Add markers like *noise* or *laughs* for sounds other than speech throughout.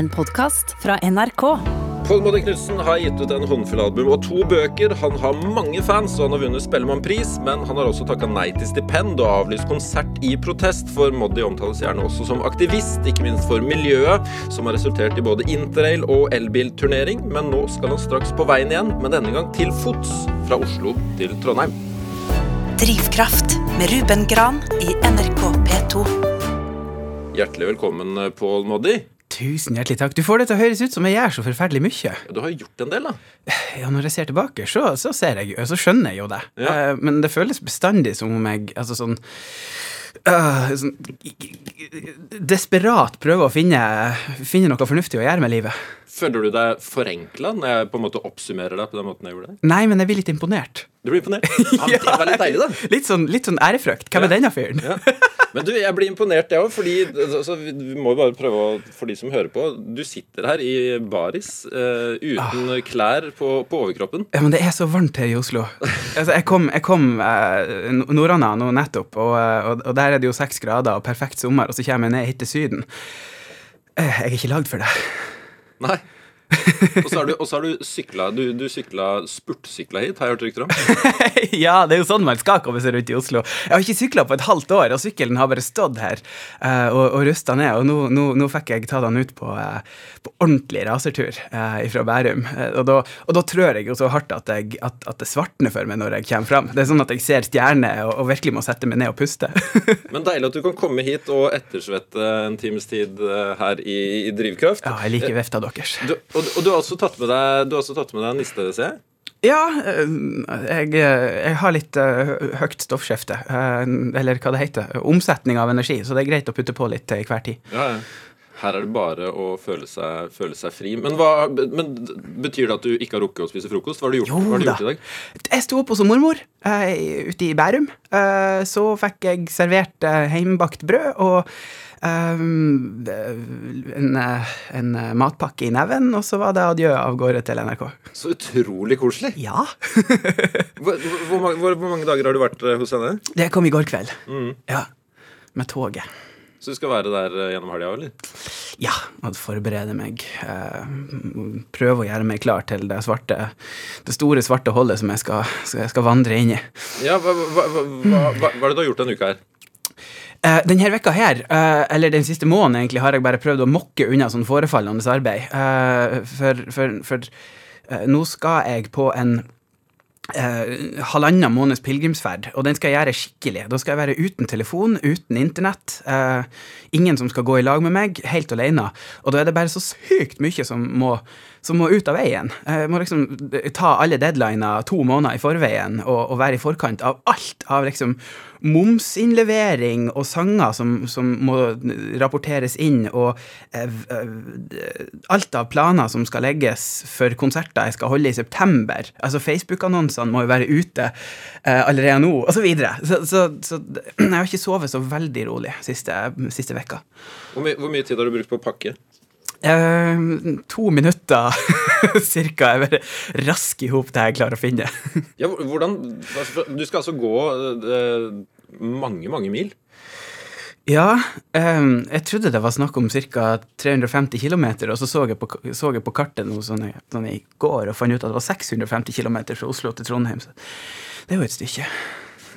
En podkast fra NRK. Pål Moddi Knutsen har gitt ut en håndfull album og to bøker. Han har mange fans, og han har vunnet Spellemannpris, men han har også takka nei til stipend og avlyst konsert i protest, for Moddi omtales gjerne også som aktivist, ikke minst for miljøet, som har resultert i både interrail og elbilturnering. Men nå skal han straks på veien igjen, men denne gang til fots fra Oslo til Trondheim. Drivkraft med Ruben Gran i NRK P2. Hjertelig velkommen, Pål Moddi. Tusen hjertelig takk. Du får det til å høres ut som jeg gjør så forferdelig mye. Du har jo gjort en del, da. Ja, Når jeg ser tilbake, så, så, ser jeg, så skjønner jeg jo det. Ja. Eh, men det føles bestandig som om jeg altså sånn, uh, sånn Desperat prøver å finne, finne noe fornuftig å gjøre med livet. Føler du deg forenkla når jeg på en måte oppsummerer deg på den måten jeg gjorde det? Nei, men jeg blir litt imponert. Du blir imponert? *laughs* Ja, det var litt deilig, da. Litt sånn, litt sånn ærefrykt. Hvem er denne fyren? Ja. Men du, jeg blir imponert, jeg òg, fordi altså, vi må bare prøve å For de som hører på, du sitter her i baris uh, uten klær på, på overkroppen. Ja, men det er så varmt her i Oslo. Altså, jeg kom, jeg kom uh, Nordana nå nettopp, og, eh, og, og der er det jo seks grader og perfekt sommer, og så kommer jeg ned hit til Syden. Uh, Jeg er ikke lagd for det. Nei. Og så har du, så har du sykla Du, du sykla spurtsykla hit, har jeg hørt rykter om. *laughs* ja, det er jo sånn man skal komme seg rundt i Oslo. Jeg har ikke sykla på et halvt år, og sykkelen har bare stått her uh, og, og rusta ned. Og nå, nå, nå fikk jeg ta den ut på, uh, på ordentlig rasertur uh, fra Bærum. Eh, og, da, og da trør jeg jo så hardt at, jeg, at, at det svartner for meg når jeg kommer fram. Det er sånn at jeg ser stjerner og, og virkelig må sette meg ned og puste. *laughs* Men deilig at du kan komme hit og ettersvette en times tid eh, her i, i Drivkraft. ja, jeg liker vifta deres. Du, og, og du har deg Du har også tatt med deg en niste, ser jeg. Ja, eh, jeg, jeg har litt eh, høyt stoffskifte. eh, eller hva det heter. Omsetning av energi. Så det er greit å putte på litt til hver tid. Ja, ja. Her er det bare å føle seg, føle seg fri. Men, hva, men Betyr det at du ikke har rukket å spise frokost? Hva har du gjort, Jo har du gjort i dag? Jeg sto opp hos mormor ute i Bærum. Så fikk jeg servert hjemmebakt brød og eh, en, eh, en eh, matpakke i neven, og så var det adjø av gårde til NRK. Så utrolig koselig. Ja. Hvor, *laughs* hvor, hvor, mange- hvor, hvor mange dager har du vært eh, hos henne? Det kom i går kveld. Mm. Ja. Med toget. Så du skal være der gjennom helga, eller? Ja, og forberede meg. Prøve å gjøre meg klar til det svarte Det store svarte hullet som jeg skal, skal, skal vandre inn i. Ja, hva, hva, hva, hva, hva er det du har gjort denne uka her? Uh, denne vekka her, uh, eller den siste måneden, egentlig, har jeg bare prøvd å mokke unna sånn forefallende arbeid. Uh, for for, for nå skal jeg på en uh, halvannen måneds pilegrimsferd, og den skal jeg gjøre skikkelig. Da skal jeg være uten telefon, uten internett. uh, ingen som skal gå i lag med meg, helt alene. Og da er det bare så sykt mye som må, som må ut av veien. Jeg må liksom ta alle deadliner to måneder i forveien og, og være i forkant av alt. Av liksom momsinnlevering og sanger som, som må rapporteres inn, og eh, eh, alt av planer som skal legges for konserter jeg skal holde i september. Altså Facebook-annonsene må jo være ute eh, allerede nå, og så videre. Så, så, så *clears throat* jeg har ikke sovet så veldig rolig siste, siste vekka. Hvor, my, hvor mye tid har du brukt på å pakke? Eh, to minutter *laughs* cirka. Jeg bare rasker i hop det jeg klarer å finne. Ja, hvordan, altså, Du skal altså gå eh, mange, mange mil? Ja, eh, jeg trodde det var snakk om ca. 350 km, og så så jeg på, så jeg på kartet nå sånn, sånn i går og fant ut at det var 650 km fra Oslo til Trondheim. Så det er jo et stykke.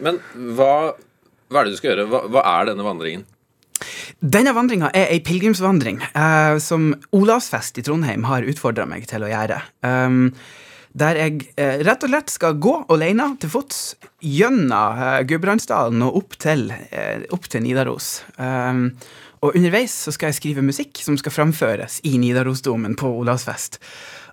Men hva, hva er det du skal gjøre? Hva, hva er denne vandringen? Denne vandringa er ei pilegrimsvandring eh, som Olavsfest i Trondheim har utfordra meg til å gjøre. Um, der jeg eh, rett og slett skal gå alene til fots gjennom eh, Gudbrandsdalen og opp til, eh, opp til Nidaros. Um, og underveis så skal jeg skrive musikk som skal framføres i Nidarosdomen på Olavsfest.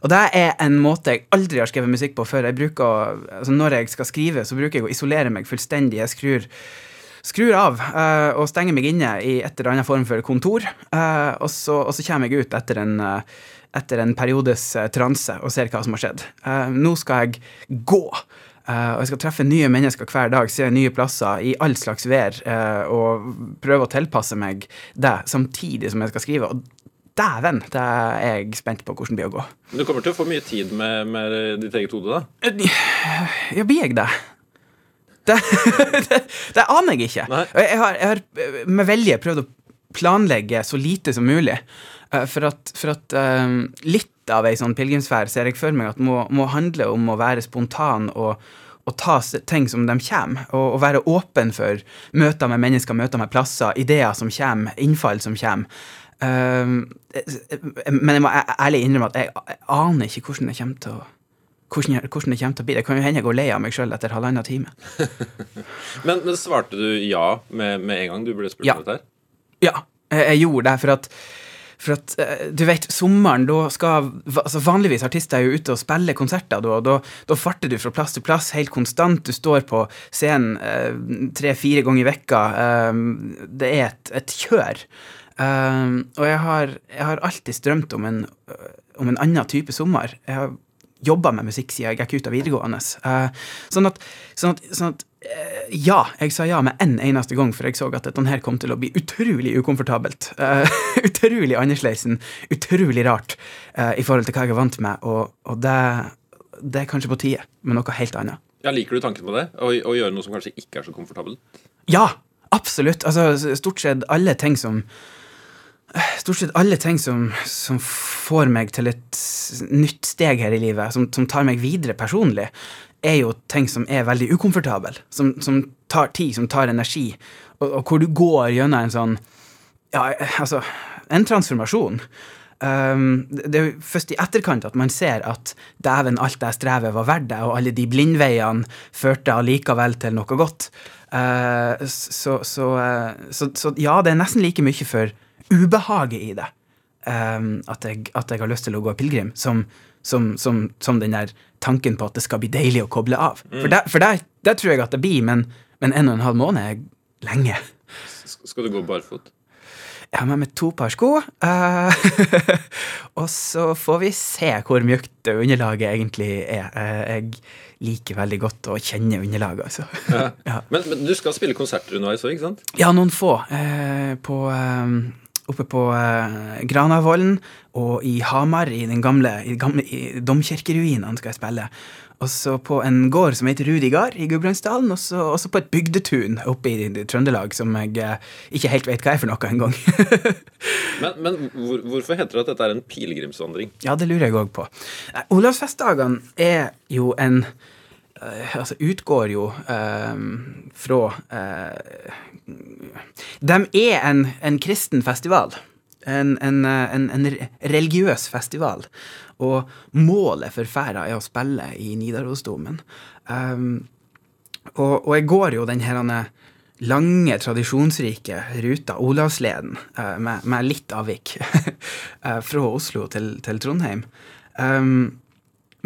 Og det er en måte jeg aldri har skrevet musikk på før. Jeg bruker, altså Når jeg skal skrive, så bruker jeg å isolere meg fullstendig. Jeg skrur skrur av uh, og stenger meg inne i et eller annet form for kontor. Uh, og, så, og så kommer jeg ut etter en, uh, etter en periodes transe og ser hva som har skjedd. Nå skal jeg gå. og jeg skal treffe nye mennesker hver dag, se nye plasser i all slags vær, og prøve å tilpasse meg det samtidig som jeg skal skrive. Og dæven, det er jeg spent på hvordan det blir å gå. Du kommer til å få mye tid med, med ditt eget hode, da? Ja, blir jeg det? Det, *laughs* det, det aner jeg ikke. Jeg har, jeg har med vilje prøvd å planlegge så lite som mulig. Eh, for at, for at um, litt av ei sånn pilegrimsferd ser jeg for meg at må, må handle om å være spontan og, og ta ting som de kommer, og, og være åpen for møter med mennesker, møter med plasser, ideer som kommer, innfall som kommer. Um, men jeg må ærlig innrømme at jeg, jeg aner ikke hvordan det kommer til å hvordan, jeg, hvordan det kommer til å bli. Det kan jo hende jeg går lei av meg sjøl etter halvannen time. *laughs* Men, men svarte du ja med, med en gang du ble spurt Ja. om dette? Ja, jeg, gjorde det, for at, for at eh, du vet, sommeren, da skal altså Vanligvis artister er jo ute og spiller konserter, da, og da, da farter du fra plass til plass helt konstant. Du står på scenen eh, tre-fire ganger i vekka. Eh, det er et, et kjør. Eh, og jeg har, jeg har alltid drømt om en, øh, om en annen type sommer. Jeg har jobba med musikk siden jeg gikk ut av videregående. Eh, sånn at, sånn at, sånn at eh, ja, jeg sa ja med en eneste gang, for jeg så at dette her kom til å bli utrolig ukomfortabelt. Eh, *laughs* utrolig annerledesen, utrolig rart uh, i forhold til hva jeg er vant med, og, og det, det er kanskje på tide med noe helt annet. Ja, Liker du tanken på det? Å, å gjøre noe som kanskje ikke er så komfortabelt? Ja, absolutt. Altså, stort sett alle ting som Stort sett alle ting som, som får meg til et nytt steg her i livet, som, som tar meg videre personlig, er jo ting som er veldig ukomfortable. Som, som tar tid, som tar energi. Og, og hvor du går gjennom en sånn Ja, altså En transformasjon. Um, det er jo først i etterkant at man ser at dæven, alt det strevet var verdt det, og alle de blindveiene førte allikevel til noe godt. Uh, så, så, uh, så, så ja, det er nesten like mye for ubehaget i det um, at, jeg, at jeg har lyst til å gå pilegrim, som, som, som, som den der tanken på at det skal bli deilig å koble av. For, der, for der, der tror jeg at det blir, men, men en og en halv måned er lenge. Skal du gå barfot? Jeg har med meg to par sko. Uh, *laughs* og så får vi se hvor mjukt underlaget egentlig er. Uh, jeg liker veldig godt å kjenne underlaget, altså. Ja. *laughs* Men, men du skal spille konserter underveis òg, ikke sant? Ja, noen få. Uh, på, oppe på eh, Granavolden og i Hamar, i den gamle, i gamle i domkirkeruinene, skal jeg spille. Og så på en gård som heter Rudi gard i Gudbrandsdalen, og så på et bygdetun oppe i Trøndelag som jeg eh, ikke helt vet hva er for noe engang. *laughs* Men, men hvor, hvorfor heter det at dette er en pilegrimsvandring? Ja, det lurer jeg òg på. Nei, Olavsfestdagene er jo en eh, Altså utgår jo eh, fra eh, De er en, en kristen festival. En, en, eh, en, en religiøs festival. Og målet for ferda er å spille i Nidarosdomen. Um, og, og jeg går jo den her eh, lange, tradisjonsrike ruta, Olavsleden, uh, med, med litt avvik, uh, *laughs* fra Oslo til, til Trondheim. Um,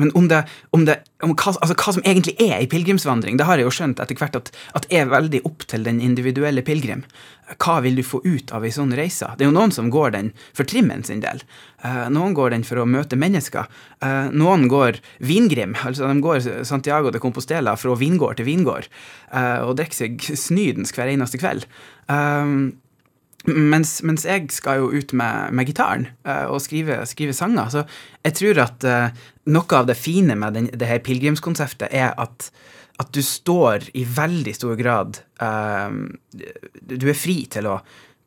men om, det, om, det, om hva, altså hva som egentlig er ei pilegrimsvandring, det har jeg jo skjønt etter hvert at, at er veldig opp til den individuelle pilegrim. Hva vil du få ut av ei sånn reise? Det er jo noen som går den for trimmen sin del. Eh, noen går den for å møte mennesker. Eh, noen går vingrim, altså de går Santiago de Compostela fra vingård til vingård eh, og drikker seg snydens hver eneste kveld. Um, mens, mens jeg skal jo ut med, med gitaren uh, og skrive, skrive sanger. Så jeg tror at uh, noe av det fine med den, det her pilegrimskonseptet er at, at du står i veldig stor grad uh, Du er fri til å,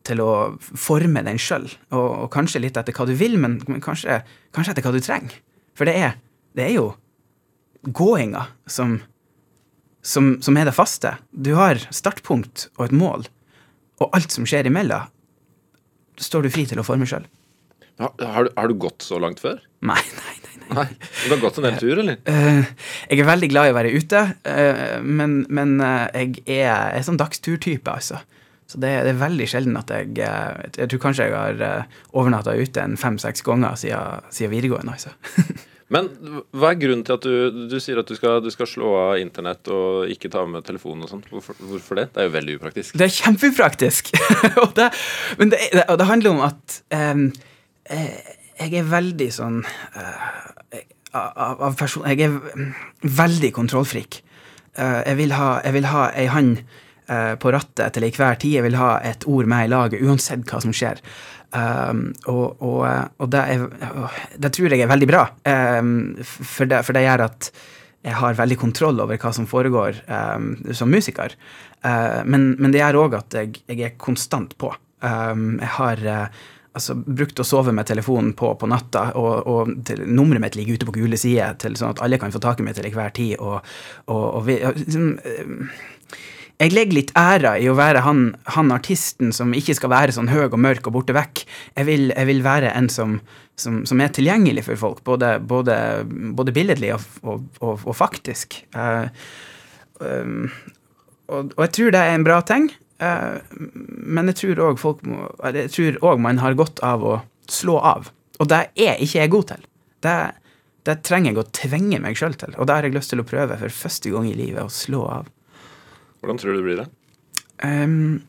til å forme den sjøl, og, og kanskje litt etter hva du vil, men, men kanskje, kanskje etter hva du trenger. For det er, det er jo gåinga som, som, som er det faste. Du har startpunkt og et mål og alt som skjer imellom, står du fri til å forme sjøl. Har, har, du, har du gått så langt før? Nei, nei, nei. nei. Nei. Du har gått en del tur, eller? Eh, jeg er veldig glad i å være ute, eh, men, men eh, jeg er, er sånn dagsturtype, altså. Så det, det er veldig sjelden at jeg eh, Jeg tror kanskje jeg har overnatta ute en fem-seks ganger siden, siden videregående, altså. *laughs* Men hva er grunnen til at du, du sier at du skal, du skal slå av internett og ikke ta med telefonen og sånn? Hvorfor, hvorfor det? Det er jo veldig upraktisk. Det er kjempeupraktisk. *laughs* det, men det, det, det handler om at eh, jeg er veldig sånn uh, av, av person, Jeg er veldig kontrollfrik. Uh, jeg, vil ha, jeg vil ha hand på rattet til enhver tid. Jeg vil ha et ord med i laget, uansett hva som skjer. Um, og og, og det, er, det tror jeg er veldig bra, um, for, det, for det gjør at jeg har veldig kontroll over hva som foregår um, som musiker. Uh, men, men det gjør òg at jeg, jeg er konstant på. Jeg har uh, altså, brukt å sove med telefonen på på natta, og, og til, nummeret mitt ligger ute på gule sider, sånn at alle kan få tak i meg til enhver tid. Og, og, vi, liksom, jeg legger litt æra i å være han, han artisten som ikke skal være sånn høy og mørk og borte vekk. Jeg vil, jeg vil være en som, som, som, er tilgjengelig for folk, både, både, både billedlig og, og faktisk. Uh, um, og, og, jeg tror det er en bra ting. Uh, men jeg tror òg Jeg tror òg man har godt av å slå av. Og det er ikke jeg god til. Det, det trenger jeg å tvinge meg sjøl til. Og det har jeg lyst til å prøve for første gang i livet, å slå av. Hvordan tror du det blir det? Um,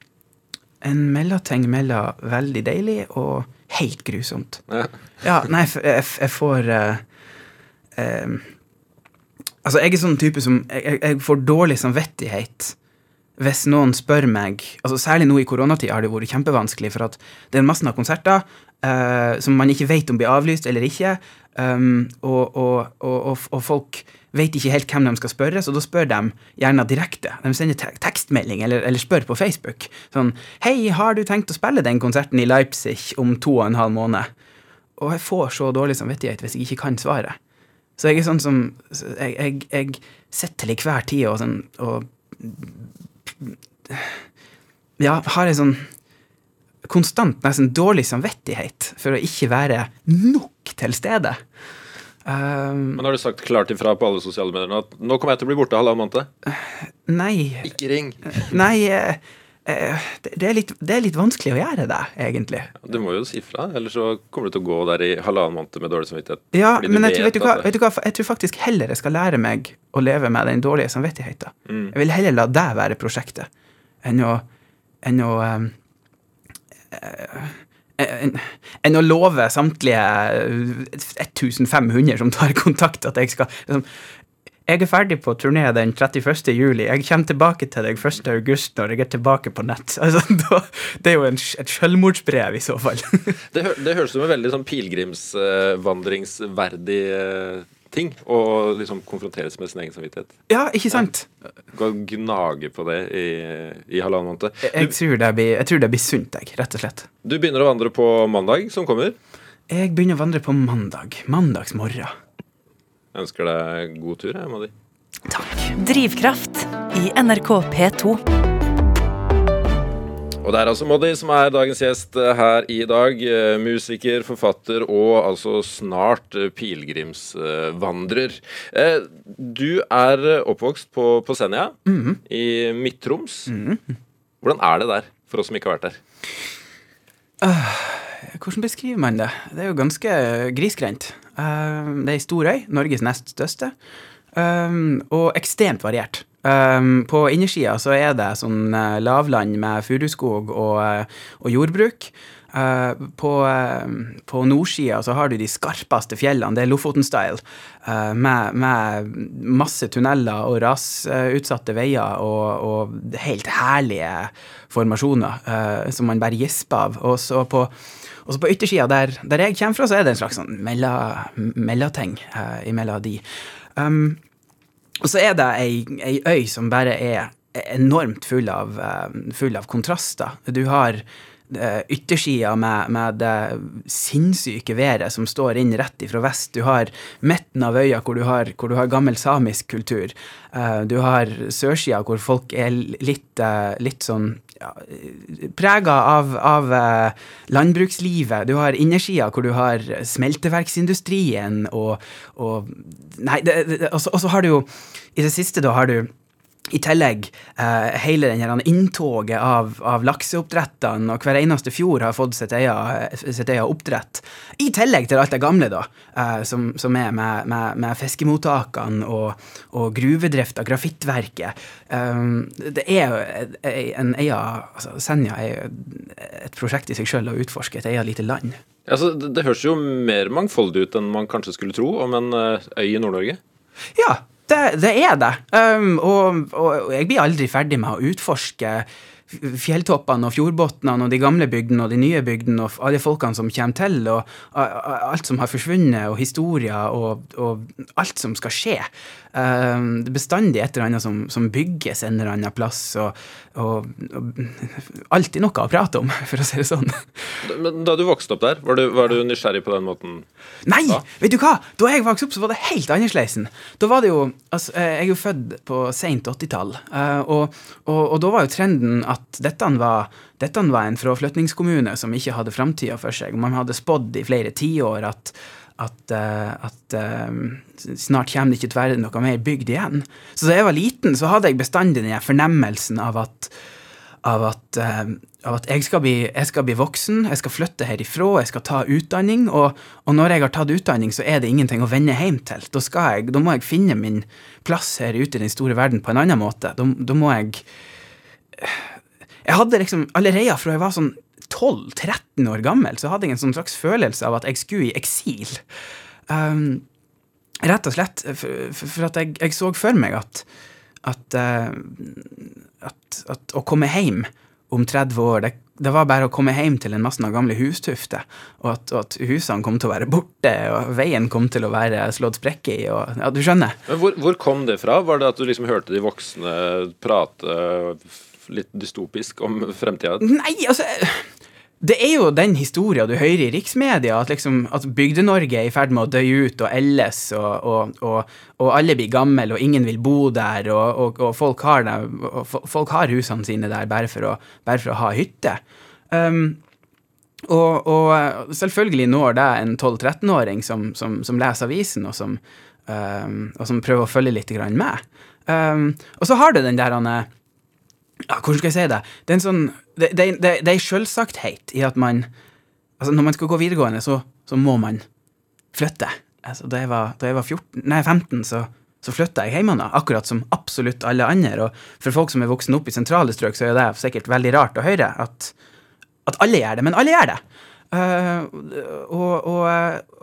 en mellomting mellom veldig deilig og helt grusomt. Ja, ja nei, jeg, jeg får uh, um, Altså, jeg er sånn type som Jeg, jeg får dårlig samvittighet hvis noen spør meg altså Særlig nå i koronatida har det vært kjempevanskelig, for at det er masse av konserter uh, som man ikke vet om blir avlyst eller ikke, um, og, og, og, og, folk vet ikke helt hvem de skal spørre, så da spør de gjerne direkte. De sender te tekstmelding eller, eller, spør på Facebook. Sånn 'Hei, har du tenkt å spille den konserten i Leipzig om to og en halv måned?' Og jeg får så dårlig samvittighet hvis jeg ikke kan svaret. Så jeg er sånn som Jeg, jeg, jeg sitter til hver tid og sånn og Ja, har en sånn konstant, nesten dårlig samvittighet for å ikke være nok til stede. Um, Men har du sagt klart ifra på alle sosiale medier at nå kommer jeg til å bli borte halvannen måned? Nei. Ikke ring. Nei, uh, det, er litt, det, er litt, vanskelig å gjøre det, egentlig. Du må jo si fra, ellers så kommer du til å gå der i halvannen måned med dårlig samvittighet. Ja, men jeg, vet, du hva, vet, du hva, jeg tror faktisk heller jeg skal lære meg å leve med den dårlige samvittigheten. Mm. Jeg vil heller la det være prosjektet enn å, enn å um, enn, enn å love samtlige 1500 som tar kontakt, at jeg skal liksom, jeg er ferdig på turné den 31. juli. Jeg kommer tilbake til deg 1. august når jeg er tilbake på nett. *laughs* Altså, da, det er jo en, et selvmordsbrev i så fall. *laughs* det, hø det høres ut som en veldig sånn pilegrimsvandringsverdig uh, ting å liksom konfronteres med sin egen samvittighet. Ja, ikke sant? Gå og gnage på det i, i halvannen måned. Jeg, jeg, tror det blir, jeg tror det blir sunt, jeg, rett og slett. Du begynner å vandre på mandag, som kommer? Jeg begynner å vandre på mandag. Mandagsmorgen. Jeg ønsker deg god tur, jeg, Madi. Takk. Drivkraft i NRK P2. Og det er altså Moddi som er dagens gjest eh, her i dag. Eh, musiker, forfatter og altså snart eh, pilegrimsvandrer. Du er oppvokst på, på Senja mm -hmm. i Midt-Troms. Mm -hmm. Hvordan er det der, for oss som ikke har vært der? Uh, hvordan beskriver man det? Det er jo ganske grisgrendt. Uh, det er ei stor øy, Norges nest største, um, og ekstremt variert. Um, på innersida så er det sånn uh, lavland med furuskog og, uh, og jordbruk. Uh, på, på nordsida så har du de skarpeste fjellene, det er Lofoten-style, med, med, masse tunneler og rasutsatte veier og, og, helt herlige formasjoner som man bare gisper av. Og så på, også på yttersida, der, der, jeg kommer fra, så er det en slags sånn mellomting imellom de. Um, og så er det ei, ei øy som bare er enormt full av, uh, full av kontraster. Du har uh, yttersida med, med, det sinnssyke været som står inn rett ifra vest. Du har midten av øya hvor du har, hvor du har gammel samisk kultur. Uh, du har sørsida hvor folk er litt, litt sånn ja, prega av, av landbrukslivet. Du har innersida hvor du har smelteverksindustrien og, og Nei, og så har du jo I det siste da har du i tillegg eh, hele den inntoget av, av lakseoppdrettene, og hver eneste fjord har fått sitt eget oppdrett. I tillegg til alt det gamle, da, eh, som, som, er med, med, med fiskemottakene og, og gruvedrifta, grafittverket. Um, det er en eia altså Senja er et prosjekt i seg sjøl å utforske et eia lite land. Altså, det, det høres jo mer mangfoldig ut enn man kanskje skulle tro om en eh, øy i Nord-Norge? Ja, det, det er det. Um, og, og, jeg blir aldri ferdig med å utforske fjelltoppene og fjordbunnene og de gamle bygdene og de nye bygdene og alle folkene som kommer til, og alt som har forsvunnet, og historier og, og alt som skal skje. Uh, det er bestandig et eller annet som, som, bygges en eller annen plass, og, og, og, alltid noe å prate om, *laughs* for å si det sånn. Men da du vokste opp der, var du, var du nysgjerrig på den måten? Nei! Da? Vet du hva? Da jeg vokste opp, så var det helt annerledes. Da var det jo altså, Jeg er jo født på seint 80-tall, uh, og, og da var jo trenden at dette var, dette var en fraflytningskommune som ikke hadde framtida for seg. Man hadde spådd i flere tiår at, at, uh, at uh, snart kommer det ikke til å være noe mer bygd igjen. Så da jeg var liten, så hadde jeg bestandig den fornemmelsen av at, av at, uh, av at jeg, skal bli, jeg, skal bli, voksen, jeg skal flytte herifra, jeg skal ta utdanning. Og, og, når jeg har tatt utdanning, så er det ingenting å vende hjem til. Da, jeg, da må jeg finne min plass her ute i den store verden på en annen måte. Da, da må jeg jeg hadde liksom allerede fra jeg var sånn 12-13 år gammel, så hadde jeg en sånn slags følelse av at jeg skulle i eksil. Um, rett og slett for, for at jeg, jeg, så for meg at at, uh, at, at å komme hjem om 30 år, det, det, var bare å komme hjem til en masse gamle hustufter, og at, og at, husene kom til å være borte, og veien kom til å være slått sprekker i, og ja, du skjønner. Men hvor, hvor, kom det fra? Var det at du liksom hørte de voksne prate litt dystopisk om fremtida? Nei, altså det er jo den historia du hører i riksmedia, at, liksom, at Bygde-Norge er i ferd med å dø ut og elles, og, og, og, og, alle blir gamle, og ingen vil bo der, og, folk, har det, folk, har husene sine der bare for å, bare for å ha hytte. Um, og, selvfølgelig når det en 12-13-åring som, som, som, leser avisen, og som, um, som prøver å følge litt med. Um, og så har du den der han ja, Hvordan skal jeg si det? Det er en sånn Det, det, det, det er en selvsagthet i at man Altså, når man skal gå videregående, så, så må man flytte. Altså, da jeg var, da jeg var 14, nei, 15, så, så flytta jeg hjemmefra, akkurat som absolutt alle andre. Og for folk som er voksen opp i sentrale strøk, så er det sikkert veldig rart å høre at, at alle gjør det. Men alle gjør det. Uh, og, og,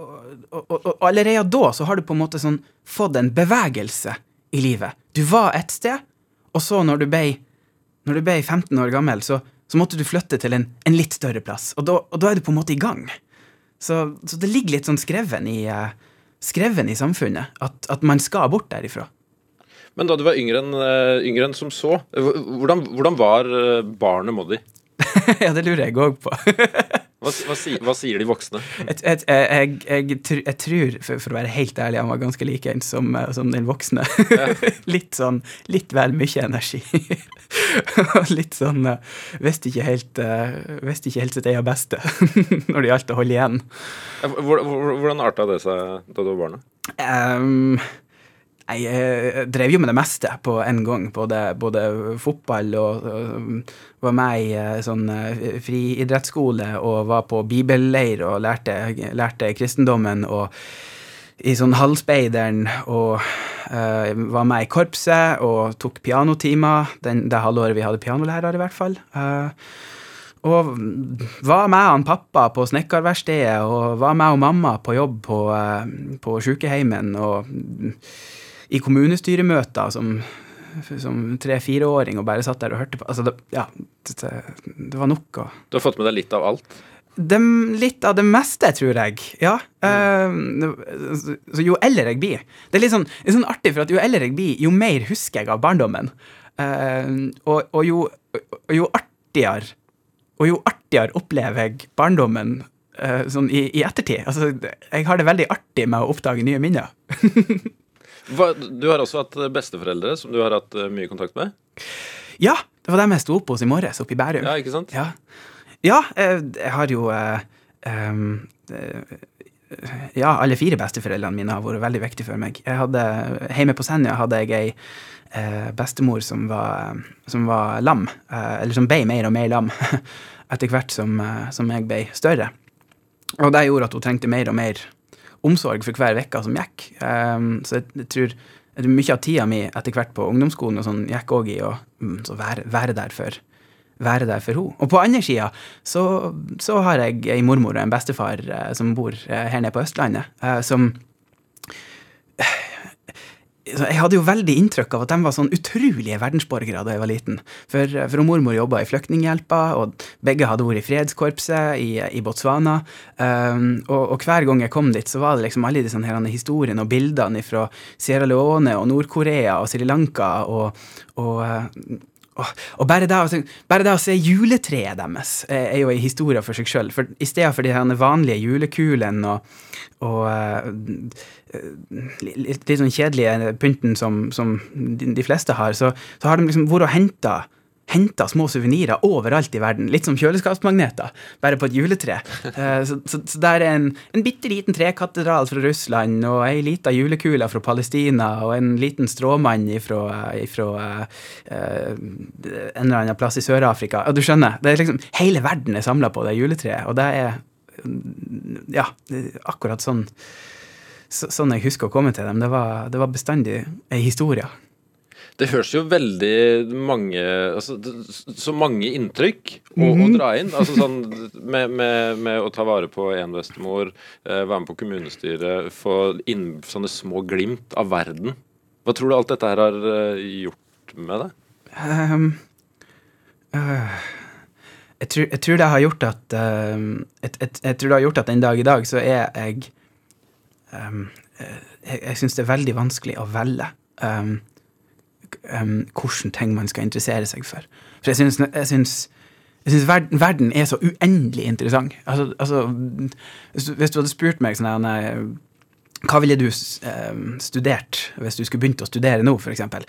og, og, allerede da så har du på en måte sånn fått en bevegelse i livet. Du var et sted, og så når du ble når du ble 15 år gammel, så, så måtte du flytte til en, en litt større plass. Og da, og da, er du på en måte i gang. Så, så det ligger litt sånn skreven i, uh, skreven i samfunnet at, at, man skal bort derifra. Men da du var yngre enn, uh, yngre enn som så, hvordan, hvordan var barnet Moddi? *laughs* ja, det lurer jeg òg på. *laughs* Hva, hva, hva, sier de voksne? Et, et, jeg, jeg, jeg, tror, for, for, å være helt ærlig, han var ganske likeens som, som den voksne. Ja. *laughs* litt sånn Litt vel mye energi. *laughs* litt sånn Visste ikke helt, visste ikke helt sitt eget beste *laughs* når det gjaldt å holde igjen. Hvordan arta det seg da du var barn? Um, jeg drev jo med det meste på en gang. Både, både fotball og, og, var med i eh, sånn eh, friidrettsskole og var på bibelleir og lærte, lærte kristendommen. og i sånn Halvspeideren og uh, var med i korpset og tok pianotimer det halvåret vi hadde pianolærer, i hvert fall. Uh, og var med han pappa på snekkerverkstedet og var med og mamma på jobb på, uh, på sykeheimen. Og i kommunestyremøter som, som tre-fireåring og bare satt der og hørte på. Altså, det, ja, det, det var nok å Du har fått med deg litt av alt? De, litt av det meste, tror jeg. Ja. Mm. Uh, så jo eldre jeg blir Det er litt sånn, er sånn artig, for at jo eldre jeg blir, jo mer husker jeg av barndommen. Uh, og, og, jo, og, jo, artigere Og jo artigere opplever jeg barndommen uh, sånn i, i, ettertid. Altså, jeg har det veldig artig med å oppdage nye minner. *laughs* Hva, du har også hatt besteforeldre som du har hatt uh, mye kontakt med? Ja, det var dem jeg sto opp hos i morges, oppe i Bærum. Ja, ikke sant? Ja, ja jeg, jeg, har jo uh, um, Ja, alle fire besteforeldrene mine har vært veldig viktige for meg. Jeg hadde, Hjemme på Senja hadde jeg ei eh, bestemor som var, som var lam, eller som ble mer og mer lam *laughs* etter hvert som, som jeg ble større. Og det gjorde at hun trengte mer og mer omsorg for hver uke som gikk. Um, så jeg, jeg tror mye av tida mi etter hvert på ungdomsskolen og sånn gikk òg i å um, være, være, der for være der for henne. Og på andre sida så, så, har jeg ei mormor og en bestefar uh, som bor uh, her nede på Østlandet, uh, som jeg hadde jo veldig inntrykk av at de var sånn utrolige verdensborgere da jeg var liten. For, for mormor jobba i Flyktninghjelpa, og begge hadde vært i fredskorpset i, i Botswana. Um, og, og, hver gang jeg kom dit, så var det liksom alle disse her historiene og bildene fra Sierra Leone og Nord-Korea og Sri Lanka og, og og bare det, bare det, å se juletreet deres er jo en historie for seg sjøl. I stedet for de vanlige julekulene og, og uh, litt, litt sånn kjedelige pynten som, som de, de, fleste har, så, så har de liksom vært og henta henta små suvenirer overalt i verden. Litt som kjøleskapsmagneter, bare på et juletre. *laughs* Eh, så, så, så der er en, en bitte liten trekatedral fra Russland, og ei lita julekule fra Palestina, og en liten stråmann fra uh, uh, en eller annen plass i Sør-Afrika. Og du skjønner, det er liksom, hele verden er samla på det juletreet, og det er ja, akkurat sånn sånn jeg husker å komme til dem. Det var, det var bestandig ei historie. Det høres jo veldig mange altså, Så mange inntrykk å, mm -hmm. å dra inn. Altså sånn med, med, med, å ta vare på én bestemor, eh, være med på kommunestyret, få inn sånne små glimt av verden. Hva tror du alt dette her har uh, gjort med deg? Um, uh, jeg, tror, jeg, tror, det har gjort at uh, jeg, jeg, jeg, tror det har gjort at en dag i dag så er jeg um, Jeg, jeg syns det er veldig vanskelig å velge. Um, um, hvordan ting man skal interessere seg for. For jeg syns, jeg syns, jeg syns verden, verden, er så uendelig interessant. Altså, altså, hvis du hadde spurt meg sånn Hva ville du um, studert hvis du skulle begynt å studere nå, f.eks.?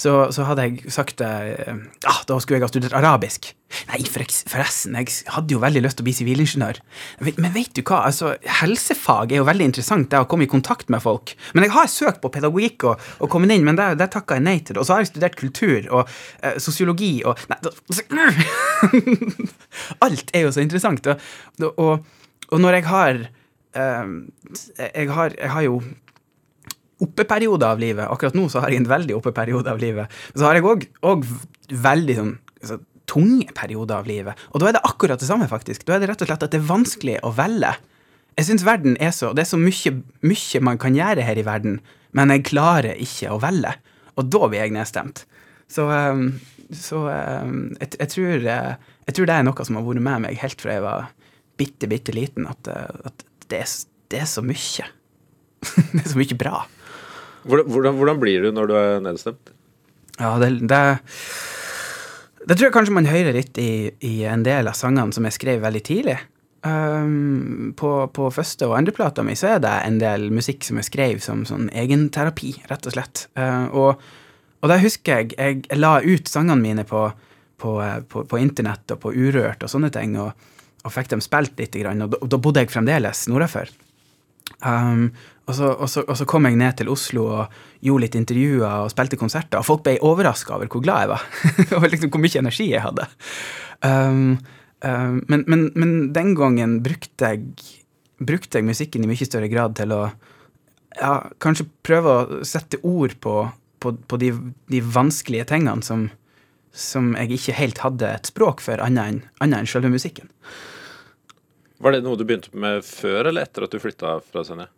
Så, så, hadde jeg sagt eh, ah, da skulle jeg ha studert arabisk. Nei, forresten, jeg hadde jo veldig lyst til å bli sivilingeniør. Men vet du hva, altså, helsefag er jo veldig interessant, det å komme i kontakt med folk. Men jeg har søkt på pedagogikk og, og kommet inn, men det, det takka jeg nei til. Og så har jeg studert kultur og eh, sosiologi og Nei, da, *laughs* Alt er jo så interessant. Og, og, og når jeg har eh, jeg har, jeg har jo oppeperiode av livet. Akkurat nå så har jeg en veldig oppeperiode av livet. Så har jeg òg veldig sånn så, tunge perioder av livet. Og da er det akkurat det samme, faktisk. Da er det rett og slett at det er vanskelig å velge. Jeg syns verden er så Det er så mye, mye man kan gjøre her i verden, men jeg klarer ikke å velge. Og da blir jeg nedstemt. Så, ehm, så ehm, jeg, jeg, tror, eh, jeg, tror, det er noe som har vært med meg helt fra jeg var bitte, bitte liten, at, eh, at det, det er så mye. *laughs* det er så mye bra. Hvordan, hvordan, blir du når du er nedstemt? Ja, det, det, det tror jeg kanskje man hører litt i, i, en del av sangene som jeg skrev veldig tidlig. Um, på, på, første og andre plata mi så er det en del musikk som jeg skrev som sånn egenterapi, rett og slett. Uh, og, og da husker jeg jeg la ut sangene mine på, på, på, på internett og på Urørt og sånne ting, og, og fikk dem spilt litt, og da bodde jeg fremdeles nordafor. Um, og så, og, så, og så, kom jeg ned til Oslo og gjorde litt intervjuer og spilte konserter. Og folk ble overraska over hvor glad jeg var, *laughs* og liksom hvor mye energi jeg hadde. Um, um, men, men, men, den gangen brukte jeg, brukte jeg, musikken i mye større grad til å ja, kanskje prøve å sette ord på, på, på de, de, vanskelige tingene som, som, jeg ikke helt hadde et språk for, annet enn, annet selve musikken. Var det noe du begynte med før eller etter at du flytta fra Senja?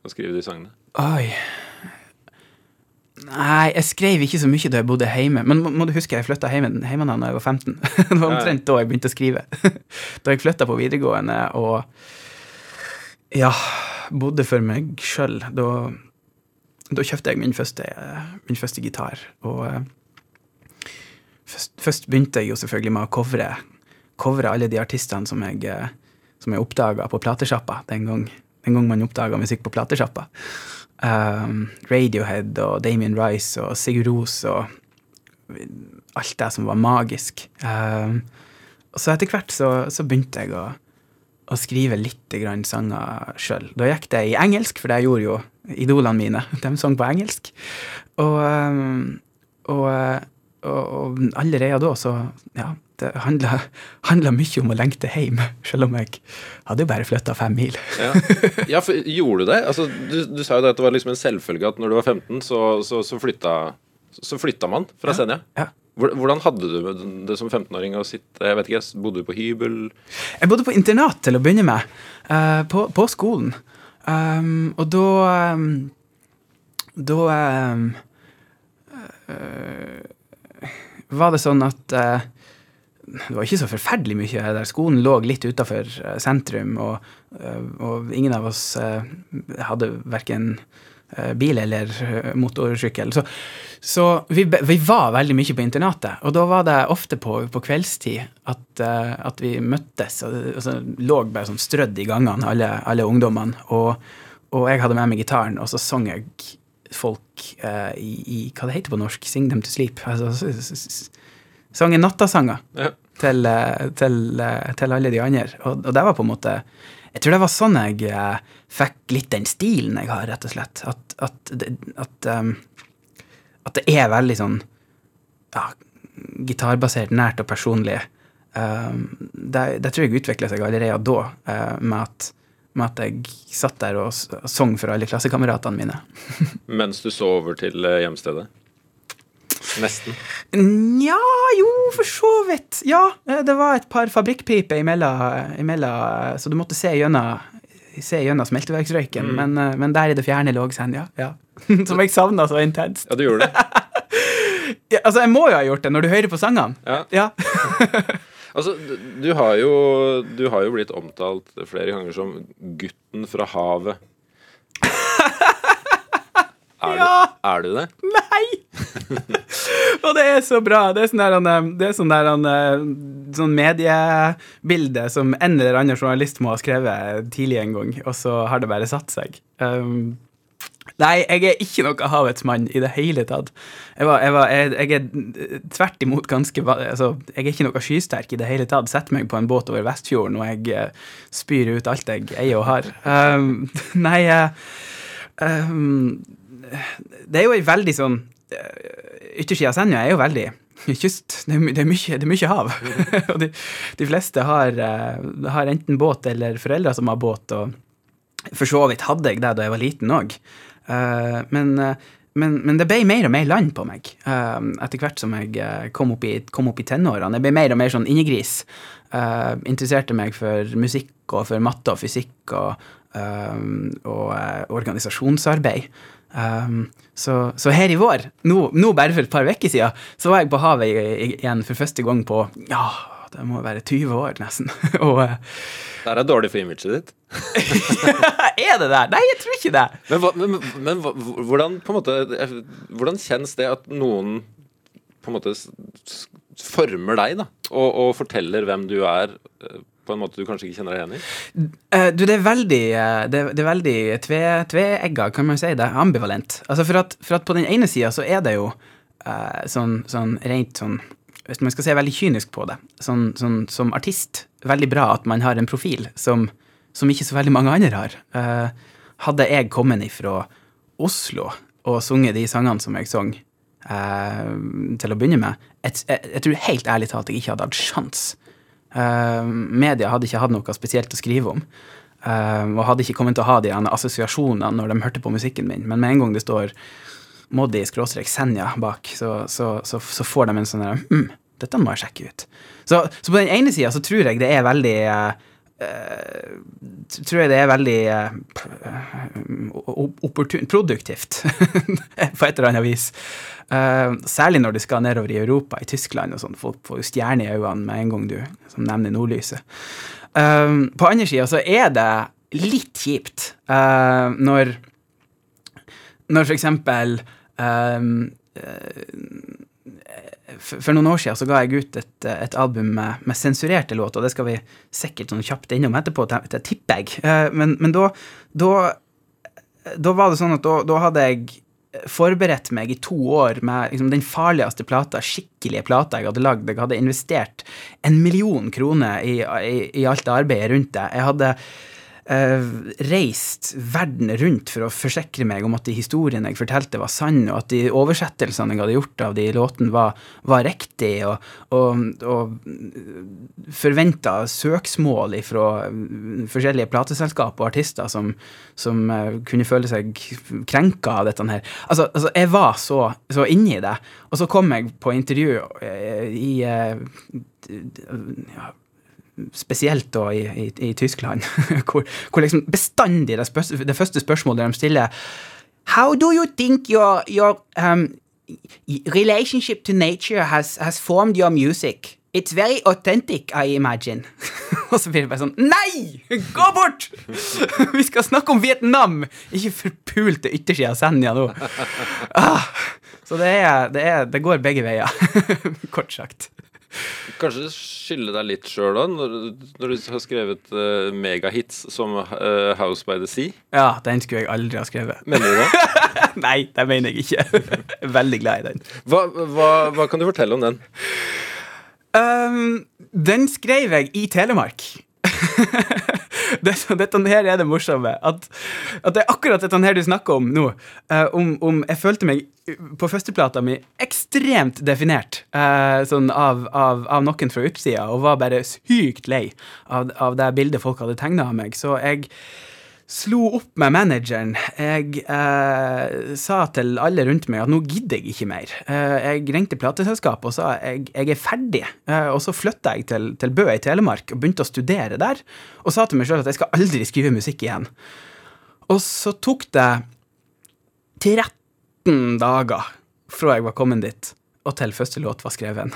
Å skrive de sangene? Oi. Nei, jeg skrev ikke så mye da jeg bodde hjemme. Men må, må du huske, jeg flytta hjemmefra da jeg var 15. *laughs* det var omtrent da jeg begynte å skrive. *laughs* da jeg flytta på videregående og ja, bodde for meg sjøl, da, da kjøpte jeg min første, min første gitar. Og uh, først, først, begynte jeg jo selvfølgelig med å covre, covre alle de artistene som jeg, uh, som jeg oppdaga på platesjappa den gang en gang man oppdaga musikk på platesjappa. Um, Radiohead og Damien Rice og Sigurd Ros og alt det som var magisk. Um, og så etter hvert så, så begynte jeg å, å, skrive litt grann sanger sjøl. Da gikk det i engelsk, for det gjorde jo idolene mine. *laughs* De sang på engelsk. Og, um, og, og, og allerede da så Ja, det handla mye om å lengte hjem, selv om jeg hadde bare flytta fem mil. ja. ja. for gjorde du det? Altså, du, du, sa jo det at det var liksom en selvfølge at når du var 15, så, så, så, flytta, så flytta, man fra ja. Senja. Ja. Hvordan hadde du det som 15-åring å sitte jeg vet ikke, Bodde du på hybel? Jeg bodde på internat til å begynne med, uh, på, på, skolen. Um, og da um, da um, uh, var det sånn at eh, det var ikke så forferdelig mye der. Skolen lå litt utafor sentrum, og, eh, og ingen av oss eh, hadde verken eh, bil eller eh, motorsykkel. Så, så vi, vi var veldig mye på internatet, og da var det ofte på, på kveldstid at, eh, at vi møttes. Og så lå bare sånn strødd i gangene, alle, alle ungdommene. Og, og jeg hadde med meg gitaren, og så sang jeg folk eh, i, i Hva det heter på norsk? Sing them to sleep. Altså, s- s- s- sang en nattasanger Ja. til, eh, til, eh, til alle de andre. Og, og det var på en måte Jeg tror det var sånn jeg eh, fikk litt den stilen jeg har, rett og slett. At, at, at, um, at det er veldig sånn ja, gitarbasert, nært og personlig. Um, det, det tror jeg utvikla seg allerede da, uh, med, at, med at jeg satt der og sang for alle klassekameratene mine. *laughs* Mens du så over til hjemstedet? Nesten. Nja, jo, for så vidt. Ja, eh, det var et par fabrikkpiper imellom, imellom så du måtte se gjennom se gjennom smelteverksrøyken, men, eh, men der i det fjerne lå Senja. Ja. *laughs* Som jeg savna så intenst. Ja, du gjorde det. *laughs* Ja, altså, jeg må jo ha gjort det når du hører på sangene. Ja. Ja. *laughs* Altså, du, du, har jo, du har jo blitt omtalt flere ganger som gutten fra havet. Er, Ja. du, er du det? Nei! *laughs* og det er så bra. Det er sånn der, han, eh, det er sånn, der, han, eh, sånn mediebilde som en eller annen journalist må ha skrevet tidlig en gang, og så har det bare satt seg. Um, nei, jeg er ikke noe havets mann i det hele tatt. Jeg, var, jeg, var, jeg, jeg er tvert imot ganske altså, Jeg er ikke noe skysterk i det hele tatt. Setter meg på en båt over Vestfjorden, og jeg eh, spyr ut alt jeg eier og har. Um, *laughs* nei uh, um, det er jo ei veldig sånn eh, Yttersida av Senja er jo veldig kyst. Det er, det er, mye, det er mye hav. *laughs* og de, de fleste har, eh, har enten båt eller foreldre som har båt, og for så vidt hadde jeg det da jeg var liten òg. men, eh, men, men det ble mer og mer land på meg etter hvert som jeg kom opp i, kom opp i tenårene. Jeg ble mer og mer sånn innegris. Interesserte meg for musikk og for matte og fysikk og, og organisasjonsarbeid. Um, så, så her i vår, nå, nå bare for et par uker siden, så var jeg på havet igjen for første gang på ja, det må være 20 år, nesten. *laughs* og uh, Det er dårlig for imaget ditt. *laughs* Er det det? Nei, jeg tror ikke det. Men, hva, men, men hva- hvordan på en måte Hvordan kjennes det at noen på en måte former deg, da? Og, og forteller hvem du er, eh, på en måte du kanskje ikke kjenner deg igjen i? Eh, du, det er veldig, eh, det, tve, tveegga, kan man si det. Ambivalent. Altså for at, for at på den ene sida så er det jo eh, sånn, sånn rent sånn Hvis man skal se veldig kynisk på det, sånn, sånn som artist, veldig bra at man har en profil som, som ikke så veldig mange andre har. Hadde jeg kommet ifra Oslo og sunget de sangene som jeg sang til å begynne med, jeg, jeg, jeg tror helt ærlig talt jeg ikke hadde hatt sjans. Eh, media hadde ikke hatt noe spesielt å skrive om. eh, og hadde ikke kommet til å ha de assosiasjonene når de hørte på musikken min. Men med en gang det står Moddi skråstrek Senja bak, så, så, så, så får de en sånn mm, dette må jeg sjekke ut. Så, på den ene sida så tror jeg det er veldig eh, tror jeg det er veldig eh, opportun, produktivt, *laughs* på et eller annet vis. Eh, særlig når du skal nedover i Europa, i Tyskland og sånn. Folk får jo stjerne i øynene med en gang du som nevner nordlyset. Eh, på andre sida så er det litt kjipt eh, når når for eksempel eh, for, noen år siden så ga jeg ut et, et album med, med sensurerte låter, og det skal vi sikkert sånn kjapt innom etterpå, det, tipper jeg. Eh, men men da, da, da var det sånn at da, da hadde jeg forberedt meg i to år med liksom, den farligste plata, skikkelige plata jeg hadde lagd. Jeg hadde investert en million kroner i, i, i alt arbeidet rundt det. Jeg hadde reist verden rundt for å forsikre meg om at de historiene jeg fortalte, var sanne, og at de oversettelsene jeg hadde gjort av de låtene, var, var riktige, og, og, og forventa søksmål fra forskjellige plateselskap og artister som, som eh, kunne føle seg krenka av dette her. Altså, altså jeg var så, så inni det, og så kom jeg på intervju eh, i eh, ja, spesielt da i, i, i Tyskland, *laughs* hvor, hvor liksom bestandig det, spørs, det første spørsmålet de stiller How do you think your your um, relationship to nature has has formed your music? It's very authentic, I imagine. *laughs* Og så blir det bare sånn Nei! Gå bort! *laughs* Vi skal snakke om Vietnam! Ikke forpulte yttersida av Senja nå. Ah, så det, er, det, er, det går begge veier, kort sagt. Kanskje skylde deg litt sjøl, da, når, når du har skrevet uh, megahits som uh, House by the Sea. Ja, den skulle jeg aldri ha skrevet. Mener du det? *laughs* Nei, det mener jeg ikke. Veldig glad i den. Hva, hva, hva kan du fortelle om den? Um, den skrev jeg i Telemark. *laughs* *laughs* dette, dette her er det morsomme. At, at det er akkurat dette her du snakker om nå. Uh, om, om jeg følte meg på førsteplata mi ekstremt definert uh, sånn av, av, av noen fra utsida, og var bare sykt lei av, av det bildet folk hadde tegna av meg. Så jeg slo opp med manageren. Jeg eh, sa til alle rundt meg at nå gidder jeg ikke mer. Eh, jeg ringte plateselskapet og sa jeg, jeg er ferdig. Eh, og så flytta jeg til, til Bø i Telemark og begynte å studere der. Og sa til meg sjøl at jeg skal aldri skrive musikk igjen. Og så tok det 13 dager fra jeg var kommet dit, og til første låt var skrevet.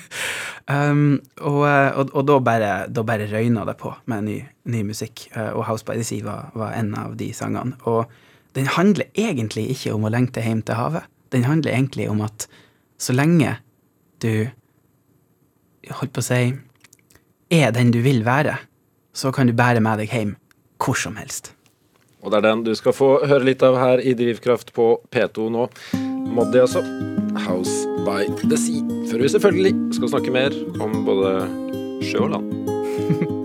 *laughs* um, og, og, og da bare, bare røyna det på med en ny, ny musikk. Uh, og House by the Sea var, var en av de sangene. Og den handler egentlig ikke om å lengte hjem til havet. Den handler egentlig om at så lenge du holdt på å si er den du vil være, så kan du bære med deg hjem hvor som helst. Og det er den du skal få høre litt av her i Drivkraft på P2 nå. Moddi, altså. House by the Sea. Før vi selvfølgelig skal snakke mer om både sjø og land. *laughs*